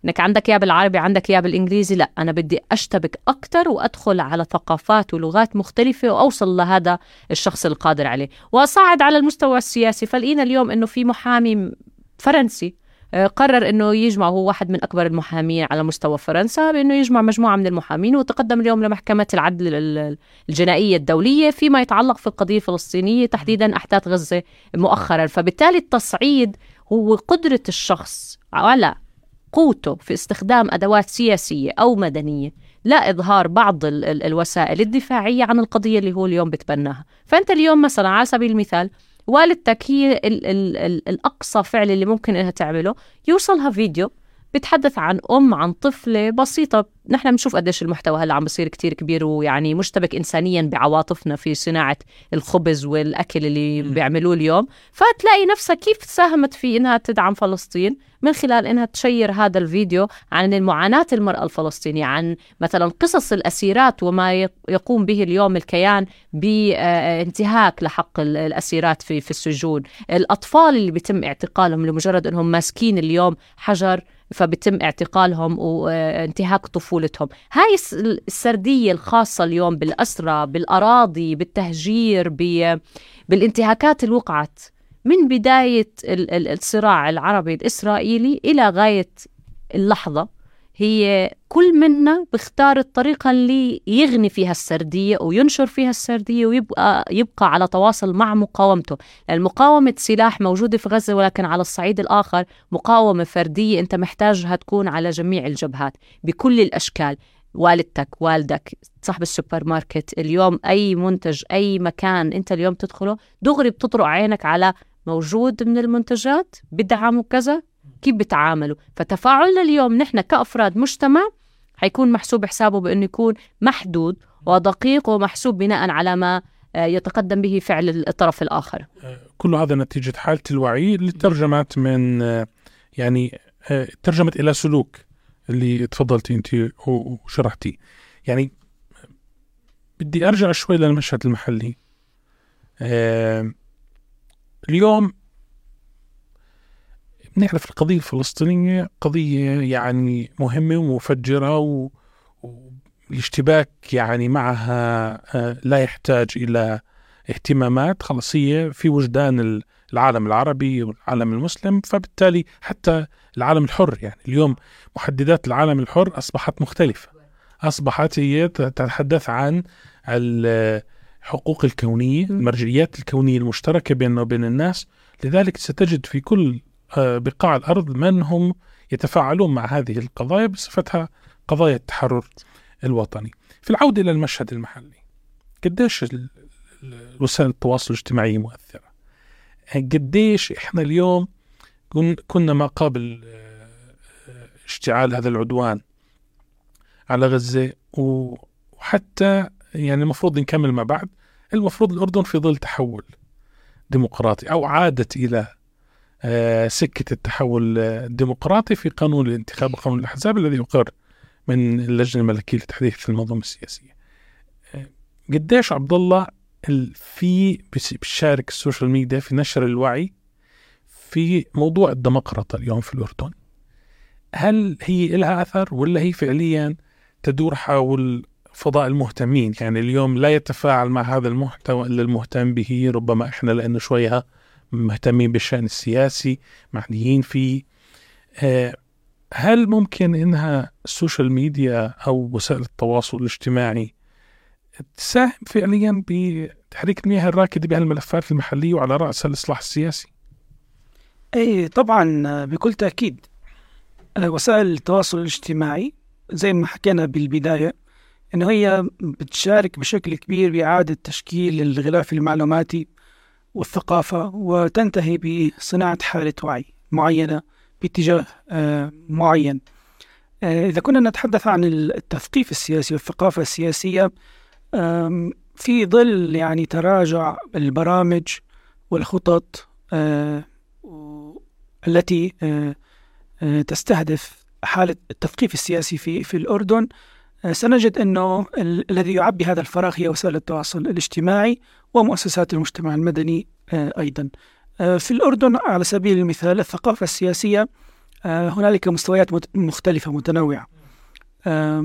[SPEAKER 3] إنك عندك يا بالعربي عندك يا بالإنجليزي لا أنا بدي أشتبك أكثر وأدخل على ثقافات ولغات مختلفة وأوصل لهذا الشخص القادر عليه. واصعد على المستوى السياسي. فلقينا اليوم إنه في محامي فرنسي آه، قرر إنه يجمع هو واحد من أكبر المحامين على مستوى فرنسا بإنه يجمع مجموعة من المحامين وتقدم اليوم لمحكمة العدل ال- الجنائية الدولية فيما يتعلق في القضية الفلسطينية تحديدا أحداث غزة مؤخرا. فبالتالي التصعيد هو قدرة الشخص على قوته في استخدام أدوات سياسية أو مدنية لا إظهار بعض ال- ال- الوسائل الدفاعية عن القضية اللي هو اليوم بتبناها. فأنت اليوم مثلا على سبيل المثال والدتك هي ال ال ال الأقصى فعل اللي ممكن إنها تعمله يوصلها فيديو بتحدث عن أم عن طفلة بسيطة. نحن بنشوف قديش المحتوى هلأ عم بصير كتير كبير ويعني مشتبك إنسانيا بعواطفنا في صناعة الخبز والأكل اللي. بيعملوه اليوم. فتلاقي نفسها كيف ساهمت في إنها تدعم فلسطين من خلال إنها تشير هذا الفيديو عن المعاناة المرأة الفلسطينية عن مثلا قصص الأسيرات وما يق- يقوم به اليوم الكيان بانتهاك لحق ال- الأسيرات في في السجون. الأطفال اللي بيتم اعتقالهم لمجرد أنهم ماسكين اليوم حجر فبيتم اعتقالهم وانتهاك طفولتهم. هاي الس- السردية الخاصة اليوم بالأسرة بالأراضي بالتهجير بالانتهاكات اللي وقعت من بداية ال- ال- الصراع العربي الإسرائيلي إلى غاية اللحظة. هي كل منا بيختار الطريقة اللي يغني فيها السردية وينشر فيها السردية ويبقى يبقى على تواصل مع مقاومته. لأن مقاومة سلاح موجودة في غزة ولكن على الصعيد الآخر مقاومة فردية أنت محتاجها تكون على جميع الجبهات بكل الأشكال. والدتك والدك صاحب السوبر ماركت اليوم أي منتج أي مكان أنت اليوم تدخله دغري بتطرق عينك على موجود من المنتجات بدعموا كذا كيف بتعاملوا. فتفاعلنا اليوم نحن كأفراد مجتمع حيكون محسوب حسابه بأنه يكون محدود ودقيق ومحسوب بناء على ما آه، يتقدم به فعل الطرف الآخر.
[SPEAKER 2] كل هذا نتيجة حالة الوعي اللي ترجمت من آه، يعني آه، ترجمت إلى سلوك اللي تفضلتي أنت و- وشرحتيه. يعني بدي أرجع شوي للمشهد المحلي. آه، اليوم بنعرف القضية الفلسطينية قضية يعني مهمة ومفجرة و... والاشتباك يعني معها آه، لا يحتاج إلى اهتمامات خلاص هي في وجدان ال- العالم العربي والعالم المسلم فبالتالي حتى العالم الحر يعني اليوم محددات العالم الحر أصبحت مختلفة أصبحت هي تتحدث عن الحقوق الكونية. المرجعيات الكونية المشتركة بيننا وبين الناس لذلك ستجد في كل بقاع الأرض من هم يتفاعلون مع هذه القضايا بصفتها قضايا التحرر الوطني. في العودة إلى المشهد المحلي قديش وسائل التواصل الاجتماعي مؤثرة؟ قديش إحنا اليوم كن- كنا ما قبل آه، آه، اشتعال هذا العدوان على غزة وحتى يعني المفروض نكمل ما بعد المفروض الأردن في ظل تحول ديمقراطي أو عادت إلى آه، سكة التحول آه، الديمقراطي في قانون الانتخاب وقانون الأحزاب الذي يقر من اللجنة الملكية لتحديث المنظومة السياسية. آه، قديش عبد الله ال- في بيشارك السوشيال ميديا في نشر الوعي في موضوع الديمقراطية اليوم في الأردن؟ هل هي لها أثر ولا هي فعليا تدور حول فضاء المهتمين؟ يعني اليوم لا يتفاعل مع هذا المحتوى إلا المهتم به ربما إحنا لأنه شوية مهتمين بالشأن السياسي معنيين فيه. آه، هل ممكن إنها ال social media أو وسائل التواصل الاجتماعي تساهم فعليا بتحريك المياه الراكدة بهالملفات المحلية وعلى راسها الإصلاح السياسي؟
[SPEAKER 1] إي طبعا آه، بكل تأكيد. آه، وسائل التواصل الاجتماعي زي ما حكينا بالبداية إنه هي بتشارك بشكل كبير بإعادة تشكيل الغلاف المعلوماتي والثقافة وتنتهي بصناعة حالة وعي معينة باتجاه آه، معين. آه، إذا كنا نتحدث عن التثقيف السياسي والثقافة السياسية آم، في ظل يعني تراجع البرامج والخطط آه، التي تستهدف حالة التثقيف السياسي في في الأردن سنجد أنه ال- الذي يعبي هذا الفراغ هي وسائل التواصل الاجتماعي ومؤسسات المجتمع المدني آه، أيضا. آه، في الأردن على سبيل المثال الثقافة السياسية آه، هنالك مستويات مختلفة متنوعة. آه،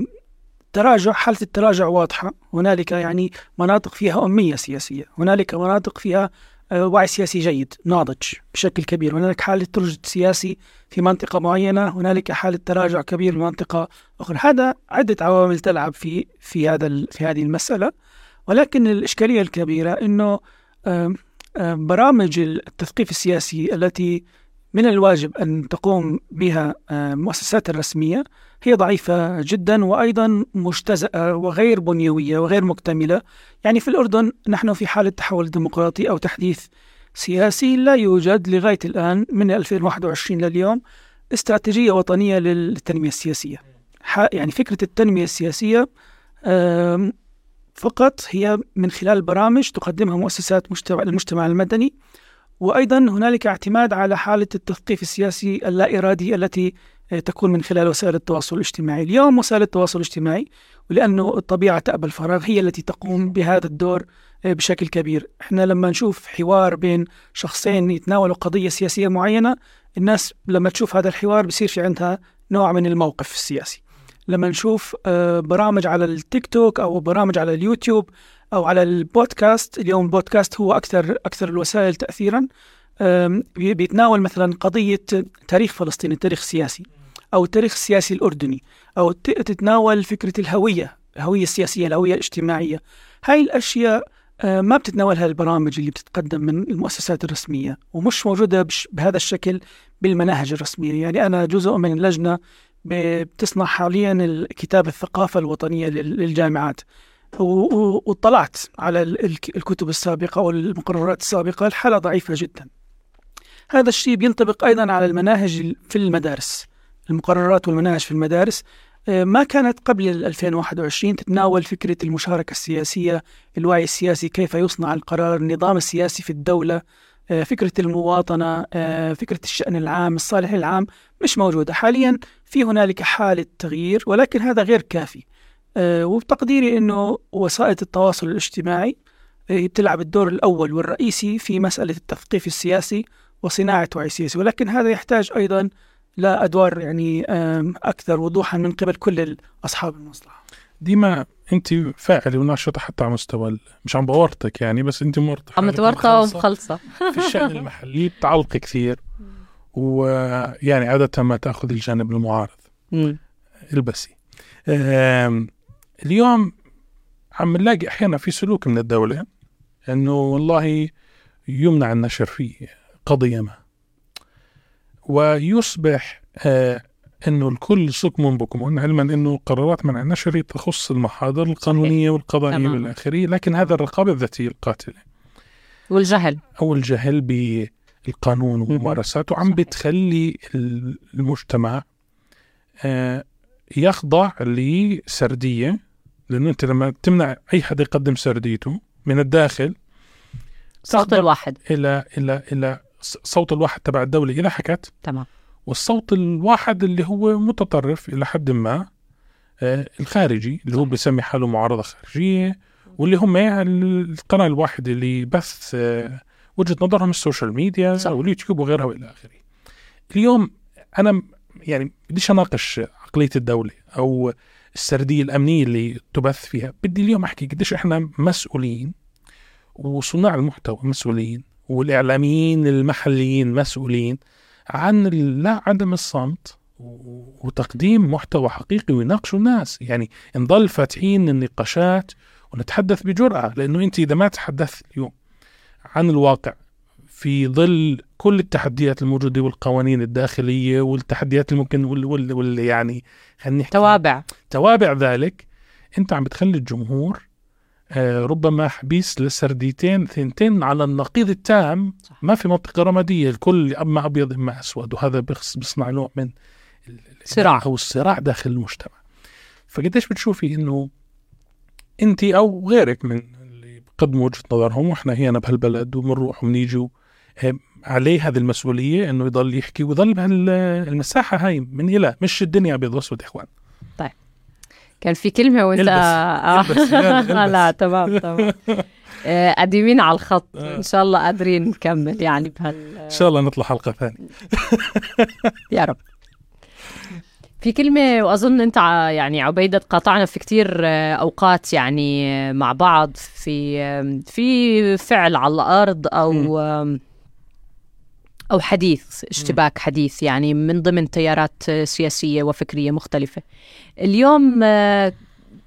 [SPEAKER 1] تراجع حالة التراجع واضحة. هنالك يعني مناطق فيها أمية سياسية. هنالك مناطق فيها آه، وعي سياسي جيد ناضج بشكل كبير. هنالك حالة رشد سياسي في منطقة معينة هنالك حالة تراجع كبير في منطقة أخرى. هذا عدة عوامل تلعب في في هذا في هذه المسألة. ولكن الإشكالية الكبيرة أنه برامج التثقيف السياسي التي من الواجب أن تقوم بها آم، المؤسسات الرسمية. هي ضعيفة جدا وأيضا مجتزأة وغير بنيوية وغير مكتملة. يعني في الأردن نحن في حالة تحول ديمقراطي أو تحديث سياسي لا يوجد لغاية الآن من 2021 لليوم استراتيجية وطنية للتنمية السياسية. يعني فكرة التنمية السياسية فقط هي من خلال برامج تقدمها مؤسسات مجتمع المجتمع المدني. وأيضا هنالك اعتماد على حالة التثقيف السياسي اللا إرادي التي آه، تكون من خلال وسائل التواصل الاجتماعي. اليوم وسائل التواصل الاجتماعي ولأنه الطبيعة تأبى الفراغ هي التي تقوم بهذا الدور آه، بشكل كبير. إحنا لما نشوف حوار بين شخصين يتناولوا قضية سياسية معينة الناس لما تشوف هذا الحوار بصير في عندها نوع من الموقف السياسي. لما نشوف آه، برامج على التيك توك أو برامج على اليوتيوب أو على البودكاست. اليوم البودكاست هو أكثر أكثر الوسائل بي- بيتناول مثلا قضية تاريخ فلسطين التاريخ السياسي أو التاريخ السياسي الأردني أو ت- تتناول فكرة الهوية الهوية السياسية الهوية الاجتماعية. هاي الأشياء آه، ما بتتناولها البرامج اللي بتتقدم من المؤسسات الرسمية ومش موجودة بش بهذا الشكل بالمناهج الرسمية. يعني أنا جزء من ب- بتصنع حاليا الكتاب الثقافة الوطنية لل- للجامعات. واطلعت على ال- الك- الكتب السابقة والمقررات السابقة الحالة ضعيفة جدا. هذا الشيء بينطبق أيضا على المناهج ال- في المدارس. المقررات والمناهج في المدارس آه، ما كانت قبل ال 2021 تتناول فكرة المشاركة السياسية الوعي السياسي كيف يصنع القرار النظام السياسي في الدولة آه، فكرة المواطنة آه، فكرة الشأن العام الصالح العام مش موجودة. حاليا في هنالك حالة تغيير ولكن هذا غير كافي. وبتقديري أنه وسائل التواصل الاجتماعي آه، بتلعب الدور الأول والرئيسي في مسألة التثقيف السياسي وصناعة وعي سياسي. ولكن هذا يحتاج أيضا لأدوار يعني آم، أكثر وضوحا من قبل كل أصحاب المصلحة.
[SPEAKER 2] ديما أنت فاعله وناشطه حتى على مستوى مش عم بورطك يعني بس أنت مرتة
[SPEAKER 3] عم
[SPEAKER 2] مخلصة.
[SPEAKER 3] ومخلصة.
[SPEAKER 2] في الشأن المحلي بتعلق كثير. ويعني عادة ما تأخذ الجانب المعارض. البسي. اليوم عم نلاقي أحيانا في سلوك من الدولة أنه والله يمنع النشر في قضية ما. ويصبح آه أنه الكل صكم بكم. علما أنه قرارات منع النشر تخص المحاضر القانونية والقضائية
[SPEAKER 3] تمام.
[SPEAKER 2] والآخرية لكن هذا الرقابة الذاتية القاتلة.
[SPEAKER 3] والجهل.
[SPEAKER 2] أو الجهل بالقانون وممارساته عم. بتخلي المجتمع آه، يخضع لسردية. لأنه أنت لما تمنع أي حدا يقدم سرديته من الداخل
[SPEAKER 3] صوت الواحد
[SPEAKER 2] إلى إلى إلى ص- صوت الواحد تبع الدولة اذا حكت
[SPEAKER 3] تمام
[SPEAKER 2] والصوت الواحد اللي هو متطرف إلى حد ما آه، الخارجي اللي هو. بيسمي حاله معارضة خارجية واللي هم القناة الواحدة اللي بث آه، وجهة نظرهم ال social media
[SPEAKER 3] صح.
[SPEAKER 2] واليوتيوب وغيرها وإلى آخره. اليوم أنا يعني بديش أناقش عقلية الدولة أو السردية الأمنية اللي تبث فيها، بدي اليوم أحكي قديش إحنا مسؤولين وصناع المحتوى مسؤولين والإعلاميين المحليين مسؤولين عن لا عدم الصمت وتقديم محتوى حقيقي ويناقشوا الناس. يعني نضل فاتحين النقاشات ونتحدث بجرأة لأنه أنت إذا ما تحدثت اليوم عن الواقع في ظل كل التحديات الموجودة والقوانين الداخلية والتحديات اللي ممكن وال, وال, وال يعني خلينا نحكي
[SPEAKER 3] توابع
[SPEAKER 2] توابع ذلك أنت عم بتخلي الجمهور آه، ربما حبيس لسرديتين ثنتين على النقيض التام
[SPEAKER 3] صح.
[SPEAKER 2] ما في منطقة رمادية الكل أما أبيض أما أسود وهذا بيصنع نوع من ال- ال-
[SPEAKER 3] صراع.
[SPEAKER 2] أو الصراع داخل المجتمع فقديش بتشوفي إنه انت أو غيرك من اللي بقدموا وجهة نظرهم وإحنا هنا بهالبلد وبنروح وبنيجي عليه هذه المسؤولية إنه يضل يحكي ويضل بهالمساحة هاي من إلى مش الدنيا أبيض وأسود يا إخوان
[SPEAKER 3] كان في كلمة وإنت
[SPEAKER 2] البس.
[SPEAKER 3] آه.
[SPEAKER 2] البس، البس.
[SPEAKER 3] لا تمام تمام آه، قديمين على الخط
[SPEAKER 2] آه.
[SPEAKER 3] إن شاء الله قادرين نكمل يعني بهال
[SPEAKER 2] إن شاء الله نطلع حلقة ثانية
[SPEAKER 3] يا رب في كلمة وأظن أنت يعني عبيدة قاطعنا في كتير آه، أوقات يعني آه، مع بعض في في فعل على الأرض أو آم، أو حديث اشتباك حديث يعني من ضمن تيارات سياسية وفكرية مختلفة. اليوم آه،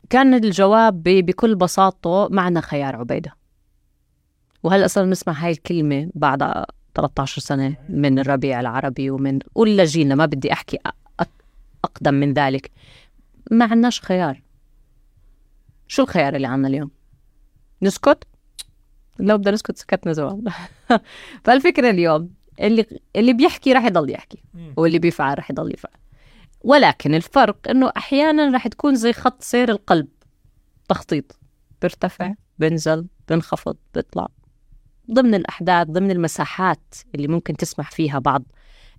[SPEAKER 3] كان الجواب بكل بساطة معنا خيار عبيدة. وهلا صرنا نسمع هاي الكلمة بعد 13 سنة من الربيع العربي ومن ولا جيلنا؟ ما بدي أحكي أقدم من ذلك. ما عندناش خيار. شو الخيار اللي عنا اليوم؟ نسكت؟ لو بدنا نسكت سكتنا زمان. فالفكرة اليوم اللي اللي بيحكي راح يضل يحكي واللي بيفعل راح يضل يفعل. ولكن الفرق إنه أحيانا راح تكون زي خط سير القلب. تخطيط. بيرتفع بنزل بنخفض بيطلع. ضمن الأحداث ضمن المساحات اللي ممكن تسمح فيها بعض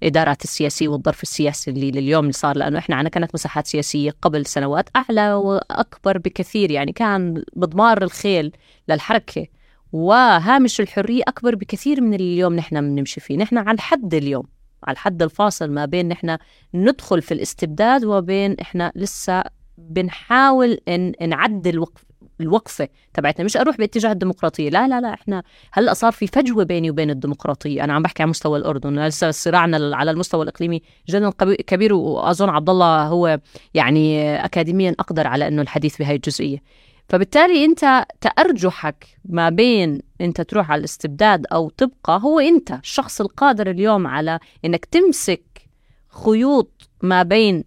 [SPEAKER 3] إدارات السياسية والظرف السياسي اللي لليوم اللي صار لأنه إحنا عنا كانت مساحات سياسية قبل سنوات أعلى وأكبر بكثير. يعني كان مضمار الخيل للحركة. وهامش الحرية أكبر بكثير من اللي اليوم نحن بنمشي فيه. نحن على الحد اليوم على الحد الفاصل ما بين نحن ندخل في الاستبداد وبين إحنا لسه بنحاول إن نعدل وقف الوقفة تبعتنا. مش أروح باتجاه الديمقراطية. لا لا لا إحنا هلأ صار في فجوة بيني وبين الديمقراطية. أنا عم بحكي على مستوى الأردن. لسه صراعنا على المستوى الإقليمي. جدا كبير وأظن عبد الله هو يعني أكاديميا أقدر على إنه الحديث بهاي الجزئية. فبالتالي أنت تأرجحك ما بين أنت تروح على الاستبداد أو تبقى هو أنت الشخص القادر اليوم على إنك تمسك خيوط ما بين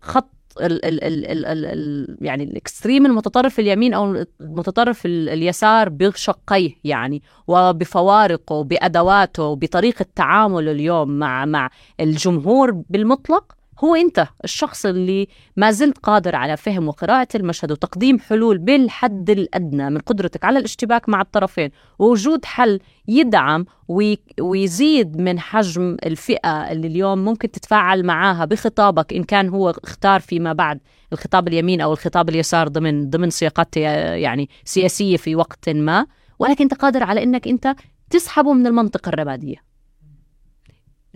[SPEAKER 3] خط ال ال ال ال ال ال يعني الاكستريم المتطرف اليمين أو المتطرف ال- اليسار بشقيه يعني وبفوارقه بأدواته بطريقة تعامله اليوم مع مع الجمهور بالمطلق. هو أنت الشخص اللي ما زلت قادر على فهم وقراءة المشهد وتقديم حلول بالحد الأدنى من قدرتك على الاشتباك مع الطرفين ووجود حل يدعم وي- ويزيد من حجم الفئة اللي اليوم ممكن تتفاعل معاها بخطابك إن كان هو اختار فيما بعد الخطاب اليمين أو الخطاب اليسار ضمن ضمن سياقات يعني سياسية في وقت ما ولكن أنت قادر على أنك أنت تسحبه من المنطقة الرمادية.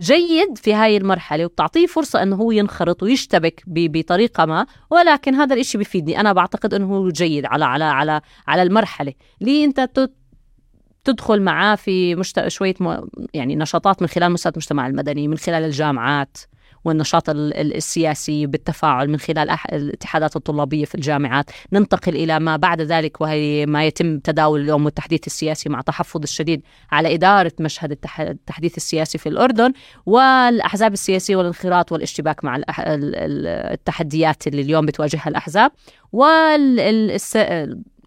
[SPEAKER 3] جيد في هاي المرحلة وبتعطيه فرصة أنه هو ينخرط ويشتبك ب- بطريقة ما ولكن هذا الإشي بيفيدني. أنا بعتقد أنه هو جيد على على على على المرحلة. ليه أنت تت- تدخل معاه في مشت... شوية م... يعني نشاطات من خلال مؤسسات المجتمع المدني من خلال الجامعات؟ والنشاط ال- ال- السياسي بالتفاعل من خلال. الاتحادات الطلابية في الجامعات ننتقل إلى ما بعد ذلك وهي ما يتم تداول اليوم والتحديث السياسي مع تحفظ الشديد على إدارة مشهد التح... التحديث السياسي في الأردن والأحزاب السياسية والانخراط والاشتباك مع التحديات اللي اليوم بتواجهها الأحزاب وال...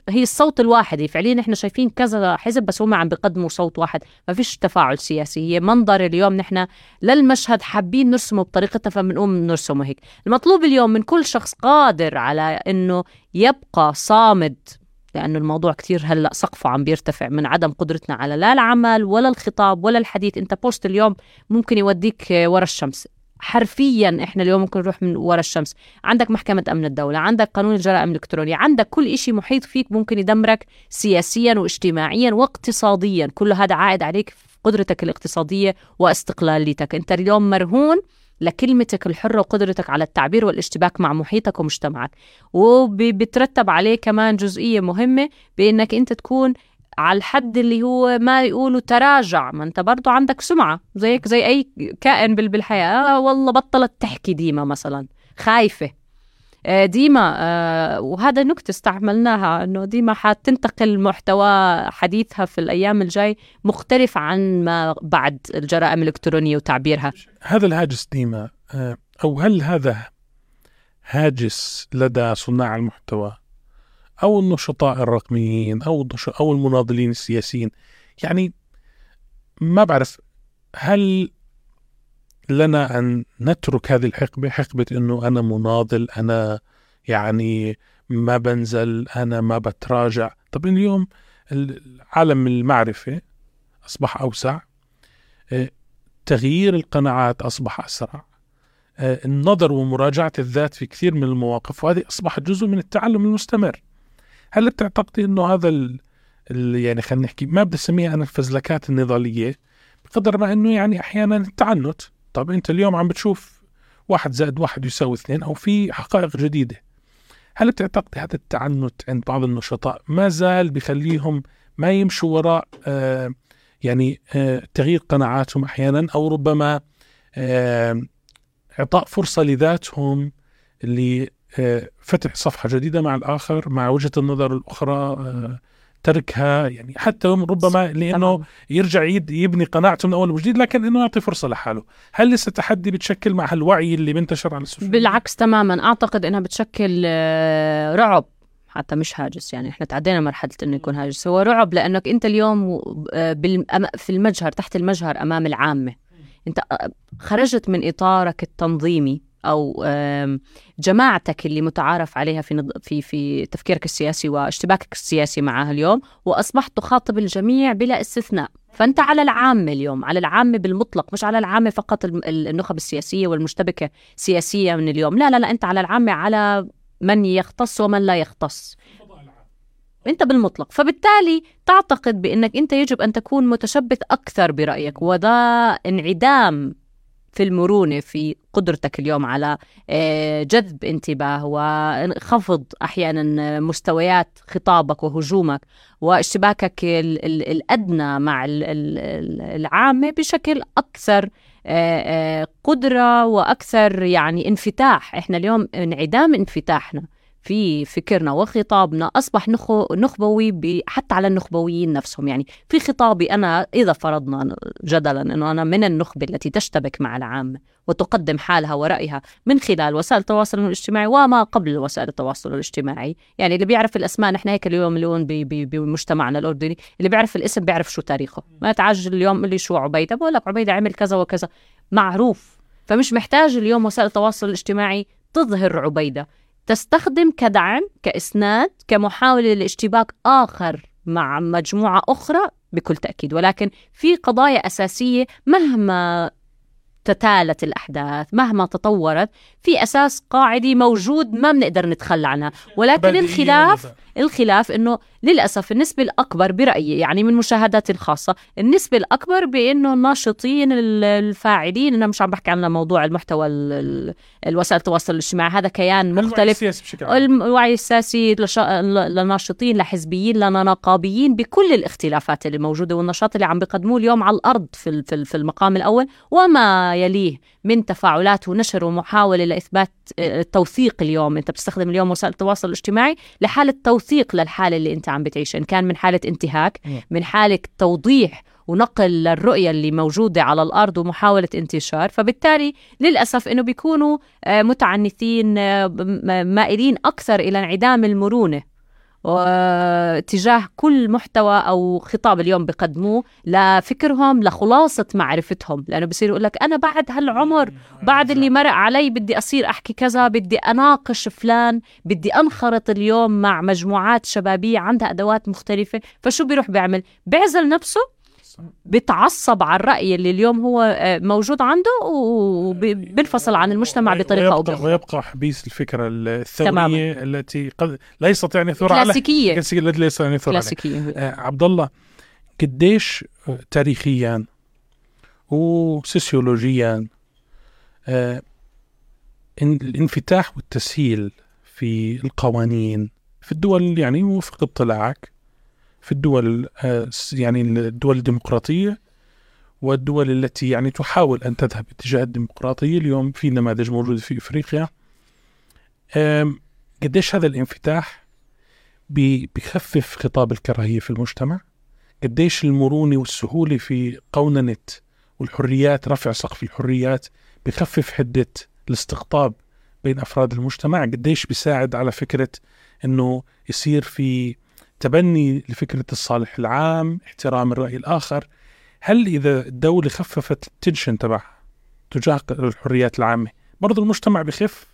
[SPEAKER 3] هي الصوت الواحد فعليا إحنا شايفين كذا حزب بس هم عم بيقدموا صوت واحد. ما فيش تفاعل سياسي. هي منظر اليوم نحن للمشهد حابين نرسمه بطريقتنا فبنقوم نرسمه هيك. المطلوب اليوم من كل شخص قادر على إنه يبقى صامد لأنه الموضوع كتير هلأ سقفه عم بيرتفع من عدم قدرتنا على لا العمل ولا الخطاب ولا الحديث. أنت بوست اليوم ممكن يوديك ورا الشمس. حرفيا إحنا اليوم ممكن نروح من ورا الشمس. عندك محكمة أمن الدولة عندك قانون الجرائم الإلكترونية عندك كل إشي محيط فيك ممكن يدمرك سياسيا واجتماعيا واقتصاديا. كل هذا عائد عليك في قدرتك الاقتصادية واستقلاليتك. أنت اليوم مرهون لكلمتك الحرة وقدرتك على التعبير والاشتباك مع محيطك ومجتمعك. وبترتب عليه كمان جزئية مهمة بأنك أنت تكون على الحد اللي هو ما يقولوا تراجع ما انت برضو عندك سمعة زيك زي أي كائن بال- بالحياة. آه والله بطلت تحكي ديما مثلا. خايفة. آه، ديما آه، وهذا نكتة استعملناها إنه ديما حتنتقل محتوى حديثها في الأيام الجاي مختلف عن ما بعد الجرائم الإلكترونية وتعبيرها.
[SPEAKER 2] هذا الهاجس ديما آه، أو هل هذا هاجس لدى صناع المحتوى؟ أو النشطاء الرقميين أو أو المناضلين السياسيين. يعني ما بعرف هل لنا أن نترك هذه الحقبة؟ حقبة إنه أنا مناضل أنا يعني ما بنزل أنا ما بتراجع. طب اليوم عالم المعرفة أصبح أوسع. آه، تغيير القناعات أصبح أسرع. آه، النظر ومراجعة الذات في كثير من المواقف وهذه اصبحت جزء من التعلم المستمر. هل بتعتقدي إنه هذا ال ال يعني خلينا نحكي ما بدي اسميها أنا الفزلكات النضالية؟ بقدر ما إنه يعني أحيانا التعنت. طب أنت اليوم عم بتشوف واحد زائد واحد يساوي اثنين أو في حقائق جديدة. هل بتعتقد هذا التعنت عند بعض النشطاء ما زال بخليهم ما يمشوا وراء آه يعني آه تغيير قناعاتهم أحيانا أو ربما آه إعطاء فرصة لذاتهم لفتح صفحة جديدة مع الآخر مع وجهة النظر الأخرى آه تركها يعني حتى ربما لأنه يرجع يبني قناعته من أول وجديد لكن إنه يعطي فرصة لحاله. هل لسه تحدي بتشكل مع هالوعي اللي منتشر على السوشيال
[SPEAKER 3] بالعكس تماما. أعتقد إنها بتشكل آه، رعب حتى مش هاجس. يعني إحنا تعدينا مرحلة إنه يكون هاجس. هو رعب لأنك أنت اليوم آه، في المجهر تحت المجهر أمام العامة. أنت آه، خرجت من إطارك التنظيمي. أو جماعتك اللي متعارف عليها في في في تفكيرك السياسي واشتباكك السياسي معها اليوم وأصبحت تخاطب الجميع بلا استثناء. فأنت على العامة اليوم على العامة بالمطلق مش على العامة فقط النخب السياسية والمشتبكة سياسيه من اليوم. لا لا لا أنت على العامة على من يختص ومن لا يختص. أنت بالمطلق. فبالتالي تعتقد بأنك أنت يجب أن تكون متشبث أكثر برأيك وذا انعدام في المرونة في قدرتك اليوم على آه، جذب انتباه وخفض أحيانا مستويات خطابك وهجومك واشتباكك الأدنى مع العامة بشكل أكثر آه، آه، قدرة وأكثر يعني انفتاح. إحنا اليوم انعدام انفتاحنا. في فكرنا وخطابنا أصبح نخبوي حتى على النخبويين نفسهم. يعني في خطابي أنا إذا فرضنا جدلا أنه أنا من النخبة التي تشتبك مع العامة وتقدم حالها ورأيها من خلال وسائل التواصل الاجتماعي وما قبل وسائل التواصل الاجتماعي. يعني اللي بيعرف الأسماء نحن هيك اليوم مليون بمجتمعنا الأردني اللي بيعرف الاسم بيعرف شو تاريخه. ما تعجل اليوم اللي شو عبيدة؟ بقول لك عبيدة عمل كذا وكذا. معروف. فمش محتاج اليوم وسائل التواصل الاجتماعي تظهر عبيدة. تستخدم كدعم كإسناد كمحاولة لاشتباك آخر مع مجموعة أخرى بكل تأكيد. ولكن في قضايا أساسية مهما تتالت الأحداث مهما تطورت في أساس قاعدي موجود ما بنقدر نتخلى عنها. ولكن الخلاف الخلاف أنه للأسف النسبة الأكبر برأيي يعني من مشاهداتي الخاصة النسبة الأكبر بأنه الناشطين الفاعلين أنا مش عم بحكي عن موضوع المحتوى الوسائل التواصل الاجتماعي هذا كيان مختلف. الوعي السياسي لناشطين لحزبيين لنقابيين بكل الاختلافات اللي موجودة والنشاط اللي عم بيقدموه اليوم على الأرض في في المقام الأول وما يليه من تفاعلات ونشر ومحاولة لإثبات التوثيق اليوم. أنت بتستخدم اليوم وسائل التواصل الاجتماعي لحالة توثيق للحالة اللي أنت عم بتعيشها إن كان من حالة انتهاك من حالة توضيح ونقل للرؤية اللي موجودة على الأرض ومحاولة انتشار. فبالتالي للأسف أنه بيكونوا آه، متعنتين آه، مائلين أكثر إلى انعدام المرونة. واتجاه كل محتوى أو خطاب اليوم بقدموه لفكرهم لخلاصة معرفتهم. لأنه بصير يقول لك أنا بعد هالعمر بعد اللي مرق علي بدي أصير أحكي كذا بدي أناقش فلان بدي أنخرط اليوم مع مجموعات شبابية عندها أدوات مختلفة فشو بيروح بيعمل؟ بيعزل نفسه بتعصب. على الرأي اللي اليوم هو آه، موجود عنده وبينفصل عن المجتمع بطريقة
[SPEAKER 2] أو بأخرى ويبقى حبيس الفكرة الثورية تماما. التي قد لا يستطيع أن يثور عليها.
[SPEAKER 3] كلاسيكية.
[SPEAKER 2] التي لا يستطيع أن يثور كلاسيكية. آه عبد الله قديش تاريخيا وسوسيولوجيا آه الانفتاح والتسهيل في القوانين في الدول يعني وفق اطلاعك في الدول آه، يعني الدول الديمقراطية والدول التي يعني تحاول أن تذهب اتجاه الديمقراطية. اليوم في نماذج موجودة في إفريقيا. قديش هذا الانفتاح بي- بيخفف خطاب الكراهية في المجتمع؟ قديش المرونة والسهولة في قوننة والحريات رفع سقف الحريات بخفف حدة الاستقطاب بين أفراد المجتمع؟ قديش بيساعد على فكرة أنه يصير في تبني لفكرة الصالح العام احترام الرأي الآخر. هل إذا الدولة خففت التنشن تبعها تجاه الحريات العامة برضو المجتمع بخف؟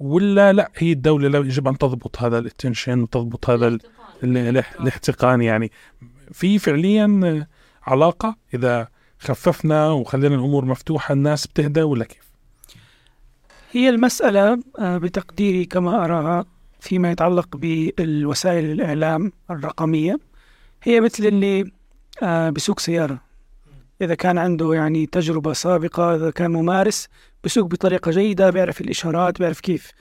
[SPEAKER 2] ولا لا هي الدولة لا يجب أن تضبط هذا التنشن وتضبط هذا ال- ال- الاح- الاحتقان يعني. في فعليا علاقة إذا خففنا وخلينا الأمور مفتوحة الناس بتهدى ولا كيف؟
[SPEAKER 1] هي المسألة آه، بتقديري كما أراها. فيما يتعلق بالوسائل الإعلام الرقمية هي مثل اللي آه، بيسوق سيارة. إذا كان عنده يعني تجربة سابقة إذا كان ممارس بيسوق بطريقة جيدة بيعرف الإشارات بيعرف كيف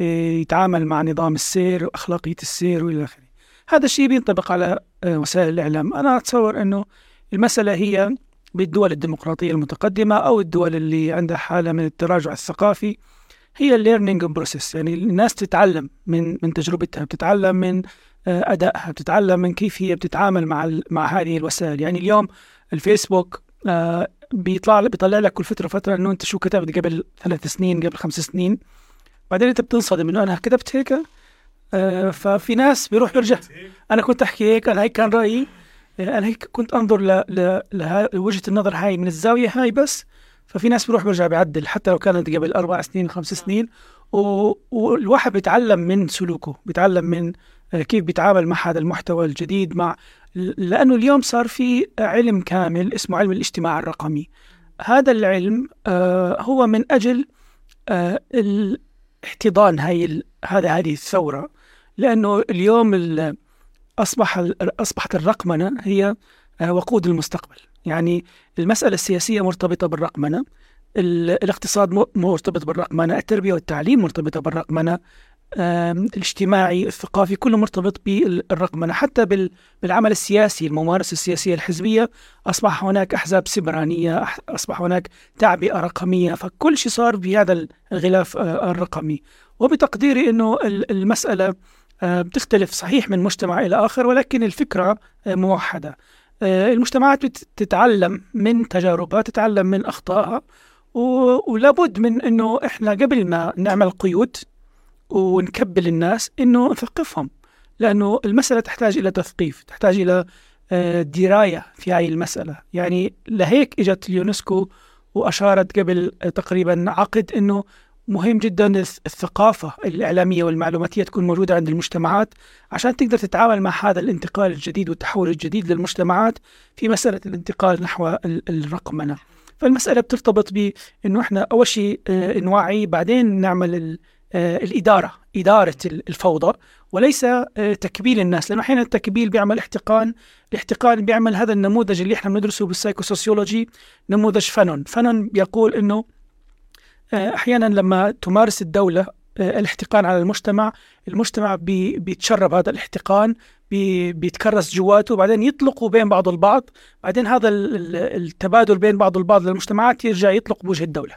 [SPEAKER 1] آه، يتعامل مع نظام السير وأخلاقية السير وإلى آخره. هذا الشيء بينطبق على آه، وسائل الإعلام. أنا أتصور أنه المسألة هي بالدول الديمقراطية المتقدمة أو الدول اللي عندها حالة من التراجع الثقافي. هي ال learning process يعني الناس تتعلم من من تجربتها بتتعلم من آه، أدائها بتتعلم من كيف هي بتتعامل مع مع هذه الوسائل. يعني اليوم الفيسبوك آه، بيطلع بيطلع لك كل فترة فترة إنه أنت شو كتبت قبل ثلاث سنين قبل خمس سنين. بعدين أنت بتنصدم إنه أنا كتبت هيك آه، ففي ناس بيروح يرجع. أنا كنت أحكي هيك أنا هيك كان رأيي. آه، أنا هيك كنت أنظر ل- ل- لها- لوجهة النظر هاي من الزاوية هاي بس. ففي ناس بيروح بيرجع بيعدل حتى لو كانت قبل أربع سنين خمس سنين و- والواحد بيتعلم من سلوكه بيتعلم من آه، كيف بيتعامل مع هذا المحتوى الجديد مع لأنه اليوم صار في علم كامل اسمه علم الاجتماع الرقمي. هذا العلم آه، هو من أجل آه، الاحتضان هاي ال- هذا هذه الثورة. لأنه اليوم ال- أصبح ال- أصبحت الرقمنة هي وقود المستقبل. يعني المسألة السياسية مرتبطة بالرقمنة ال- الاقتصاد مرتبط بالرقمنة التربية والتعليم مرتبطة بالرقمنة الاجتماعي الثقافي كله مرتبط بالرقمنة. حتى بال- بالعمل السياسي الممارسة السياسية الحزبية أصبح هناك أحزاب سبرانية أصبح هناك تعبئة رقمية. فكل شيء صار بهذا الغلاف آه، الرقمي. وبتقديري أنه ال- المسألة آه، بتختلف صحيح من مجتمع إلى آخر ولكن الفكرة آه، موحدة. المجتمعات بتتعلم من تجاربها تتعلم من أخطائها ولابد من أنه إحنا قبل ما نعمل قيود ونكبل الناس أنه نثقفهم لأنه المسألة تحتاج إلى تثقيف تحتاج إلى آه، دراية في هذه المسألة. يعني لهيك إجت اليونسكو وأشارت قبل آه، تقريبا عقد أنه مهم جدا الث- الثقافة الإعلامية والمعلوماتية تكون موجودة عند المجتمعات عشان تقدر تتعامل مع هذا الانتقال الجديد والتحول الجديد للمجتمعات في مسألة الانتقال نحو ال- الرقمنة فالمسألة بترتبط بأنه إحنا أول شيء آه، نوعي بعدين نعمل آه، الإدارة إدارة ال- الفوضى وليس آه، تكبيل الناس لأنه أحيانا التكبيل بيعمل احتقان الاحتقان بيعمل هذا النموذج اللي إحنا بندرسه بال psychosociology نموذج فانون فانون بيقول أنه أحيانا لما تمارس الدولة آه، الاحتقان على المجتمع المجتمع بي بيتشرب هذا الاحتقان بي بيتكرس جواته بعدين يطلقوا بين بعض البعض بعدين هذا ال- ال- التبادل بين بعض البعض للمجتمعات يرجع يطلق بوجه الدولة.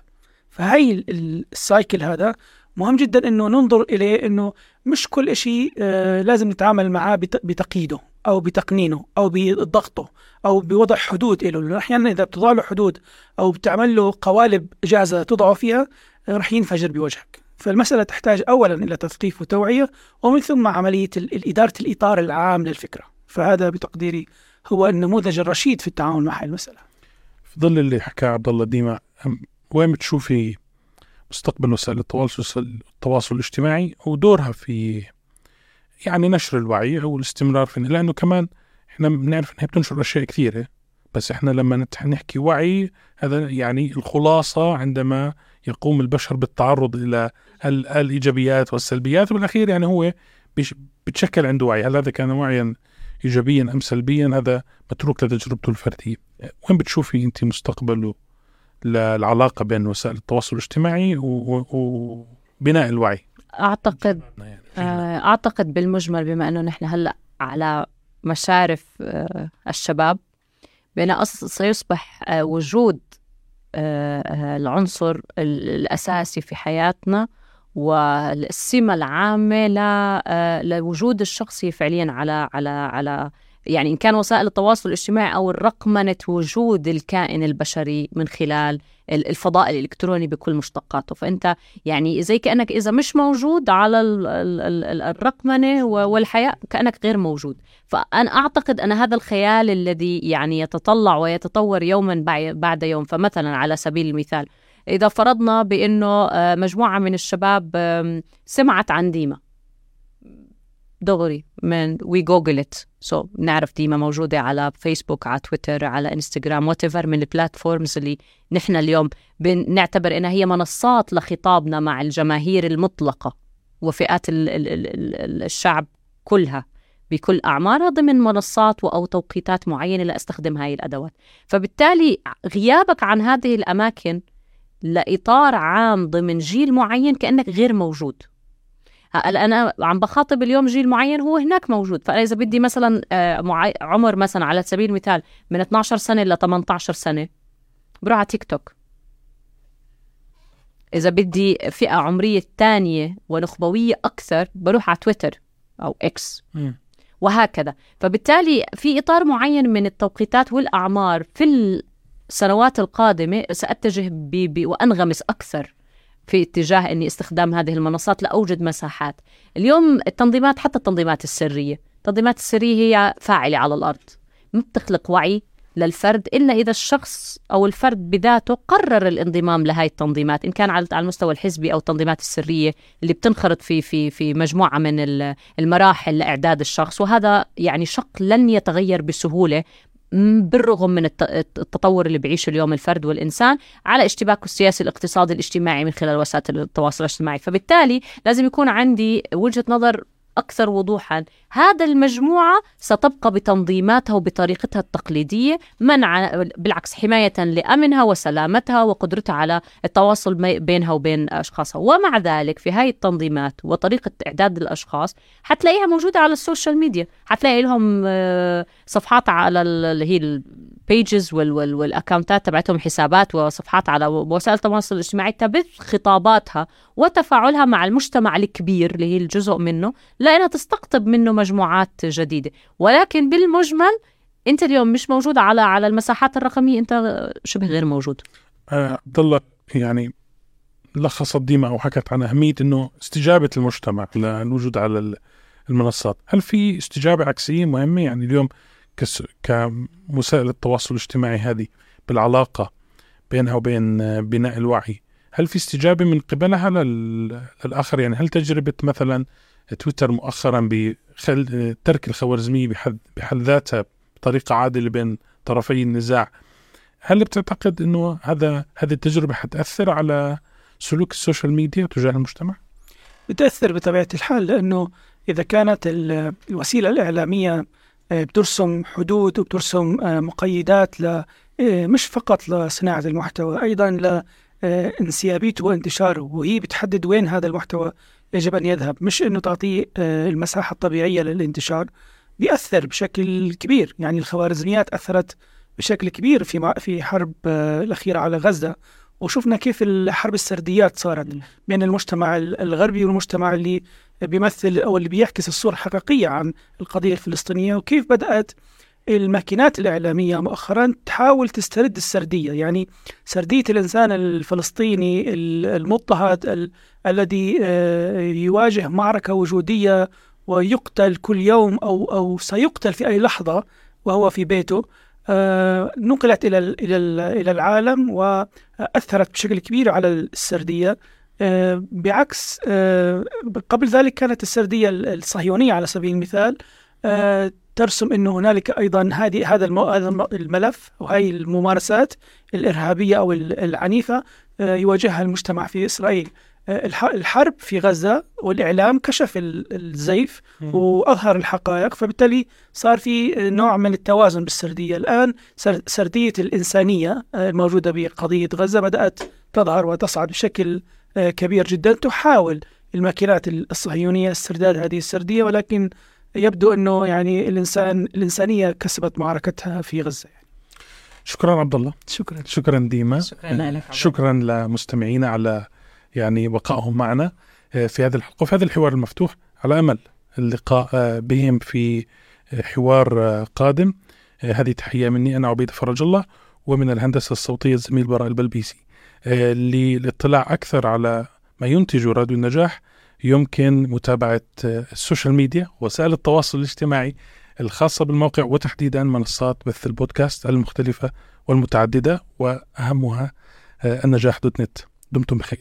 [SPEAKER 1] فهي ال- ال- السايكل هذا مهم جدا إنه ننظر إليه إنه مش كل شيء آه، لازم نتعامل معاه بت- بتقييده أو بتقنينه أو بضغطه أو بوضع حدود له لأنه أحيانا إذا بتضع له حدود أو بتعمل له قوالب جاهزة تضعه فيها رح ينفجر بوجهك. فالمسألة تحتاج أولا إلى تثقيف وتوعية ومن ثم عملية الإدارة الإطار العام للفكرة. فهذا بتقديري هو النموذج الرشيد في التعامل مع هذه المسألة.
[SPEAKER 2] في ظل اللي حكاه عبد الله ديما وين بتشوفي مستقبل وسائل التواصل التواصل الاجتماعي ودورها في يعني نشر الوعي أو الاستمرار في لأنه كمان إحنا بنعرف انها بتنشر أشياء كثيرة. بس إحنا لما نحكي وعي هذا يعني الخلاصة عندما يقوم البشر بالتعرض إلى ال- الإيجابيات والسلبيات وبالأخير يعني هو بتشكل عنده وعي. هل هذا كان وعيا ايجابيا أم سلبيا؟ هذا متروك لتجربته الفردية. وين بتشوفي أنت مستقبله؟ للعلاقة بين وسائل التواصل الاجتماعي وبناء الوعي. أعتقد
[SPEAKER 3] آه، أعتقد بالمجمل بما إنه نحن هلأ على مشارف آه، الشباب أص- سيصبح آه، وجود العنصر ال- الأساسي في حياتنا ل- آه، لوجود الشخص فعليا على على على يعني إن كان وسائل التواصل الاجتماعي أو الرقمنة وجود الكائن البشري من خلال ال- الفضاء الإلكتروني بكل مشتقاته. فأنت يعني زي كأنك إذا مش موجود على ال- ال- ال- الرقمنة والحياة كأنك غير موجود. فأنا أعتقد أن هذا الخيال الذي يعني يتطلع ويتطور يوما بعد يوم. فمثلا على سبيل المثال إذا فرضنا بأنه آه، مجموعة من الشباب سمعت عن ديما. دغري من we Google it so بنعرف ديما موجودة على فيسبوك على تويتر على انستغرام وأي من ال platforms اللي نحن اليوم بنعتبر إنها هي منصات لخطابنا مع الجماهير المطلقة وفئات ال ال ال ال الشعب كلها بكل أعمارها ضمن منصات أو توقيتات معينة لأستخدم هاي الأدوات. فبالتالي غيابك عن هذه الأماكن لإطار عام ضمن جيل معين كأنك غير موجود. هلا أنا عم بخاطب اليوم جيل معين هو هناك موجود. فأنا إذا بدي مثلا آه، عمر مثلا على سبيل المثال من 12 سنة ل 18 سنة بروح على تيك توك. إذا بدي فئة عمرية ثانية ونخبوية أكثر بروح على تويتر أو
[SPEAKER 2] إكس.
[SPEAKER 3] وهكذا. فبالتالي في إطار معين من التوقيتات والأعمار في السنوات القادمة سأتجه ب... ب... وأنغمس أكثر. في اتجاه أني استخدام هذه المنصات لأوجد مساحات. اليوم التنظيمات حتى التنظيمات السرية التنظيمات السرية هي فاعلة على الأرض ما بتخلق وعي للفرد إلا إذا الشخص أو الفرد بذاته قرر الانضمام لهذه التنظيمات إن كان على المستوى الحزبي أو التنظيمات السرية اللي بتنخرط في في في مجموعة من ال- المراحل لإعداد الشخص. وهذا يعني شق لن يتغير بسهولة م- بالرغم من الت- التطور اللي بيعيشه اليوم الفرد والإنسان على اشتباكه السياسي الاقتصادي الاجتماعي من خلال وسائل التواصل الاجتماعي. فبالتالي لازم يكون عندي وجهة نظر أكثر وضوحا. هذا المجموعة ستبقى بتنظيماتها وبطريقتها التقليدية منع بالعكس حماية لأمنها وسلامتها وقدرتها على التواصل بينها وبين أشخاصها. ومع ذلك في هاي التنظيمات وطريقة إعداد الأشخاص حتلاقيها موجودة على ال social media. حتلاقي لهم آه، صفحات على ال- اللي هي ال pages والاكونتات تبعتهم حسابات وصفحات على وسائل التواصل الاجتماعي تبث خطاباتها وتفاعلها مع المجتمع الكبير اللي هي الجزء منه لأنها تستقطب منه مجموعات جديدة. ولكن بالمجمل أنت اليوم مش موجود على على المساحات الرقمية. أنت شبه غير موجود؟
[SPEAKER 2] آه، عبد الله يعني لخصت ديما أو حكت عن أهمية إنه استجابة المجتمع للوجود على ال- المنصات، هل في استجابة عكسية مهمة؟ يعني اليوم كس كوسائل التواصل الاجتماعي هذه بالعلاقة بينها وبين آه، بناء الوعي، هل في استجابة من قبلها لل- للآخر يعني هل تجربة مثلا تويتر مؤخرا بخل ترك الخوارزمية بحد بحد ذاتها بطريقة عادلة بين طرفي النزاع هل بتعتقد إنه هذا هذه التجربة حتأثر على سلوك ال social media تجاه المجتمع؟
[SPEAKER 1] بتأثر بطبيعة الحال لأنه إذا كانت ال- الوسيلة الإعلامية بترسم حدود وبترسم آه، مقيدات ل آه، مش فقط لصناعة المحتوى أيضا لانسيابيته وانتشاره وهي بتحدد وين هذا المحتوى يجب أن يذهب مش أنه تعطيه آه، المساحة الطبيعية للانتشار بيأثر بشكل كبير يعني الخوارزميات أثرت بشكل كبير في في حرب آه، الأخيرة على غزة. وشفنا كيف الحرب السرديات صارت بين المجتمع ال- الغربي والمجتمع اللي بيمثل أو اللي بيعكس الصورة الحقيقية عن القضية الفلسطينية وكيف بدأت الماكينات الإعلامية مؤخرا تحاول تسترد السردية. يعني سردية الإنسان الفلسطيني ال- المضطهد ال- الذي آه، يواجه معركة وجودية ويقتل كل يوم أو أو سيقتل في أي لحظة وهو في بيته. نقلت إلى ال- إلى ال- إلى العالم وأثرت بشكل كبير على السردية. آه، بعكس آه، قبل ذلك كانت السردية ال- الصهيونية على سبيل المثال. آه، ترسم انه هنالك أيضا هذه هذا الم- هذا الم- الملف وهي الممارسات الإرهابية أو ال- العنيفة آه، يواجهها المجتمع في إسرائيل. آه، الحرب في غزة والإعلام كشف ال- الزيف وأظهر الحقائق فبالتالي صار في نوع من التوازن بالسردية. الآن سر- سردية الإنسانية آه، الموجودة بقضية غزة بدأت تظهر وتصعد بشكل آه، كبير جدا. تحاول الماكينات الصهيونية استرداد هذه السردية ولكن يبدو أنه يعني الانسان الإنسانية كسبت معركتها في غزة. يعني.
[SPEAKER 2] شكرا عبد الله.
[SPEAKER 1] شكرا.
[SPEAKER 2] شكرا ديما.
[SPEAKER 3] شكرا لك
[SPEAKER 2] شكرا لمستمعينا على يعني بقائهم معنا في هذه الحلقة وفي هذا الحوار المفتوح على أمل اللقاء بهم في حوار قادم. هذه تحية مني أنا عبيد فرج الله ومن الهندسة الصوتية الزميل براء البلبيسي. للاطلاع أكثر على ما ينتج راديو النجاح يمكن متابعة ال social media وسائل التواصل الاجتماعي الخاصة بالموقع وتحديدا منصات بث البودكاست المختلفة والمتعددة وأهمها النجاح دوت نت. دمتم بخير.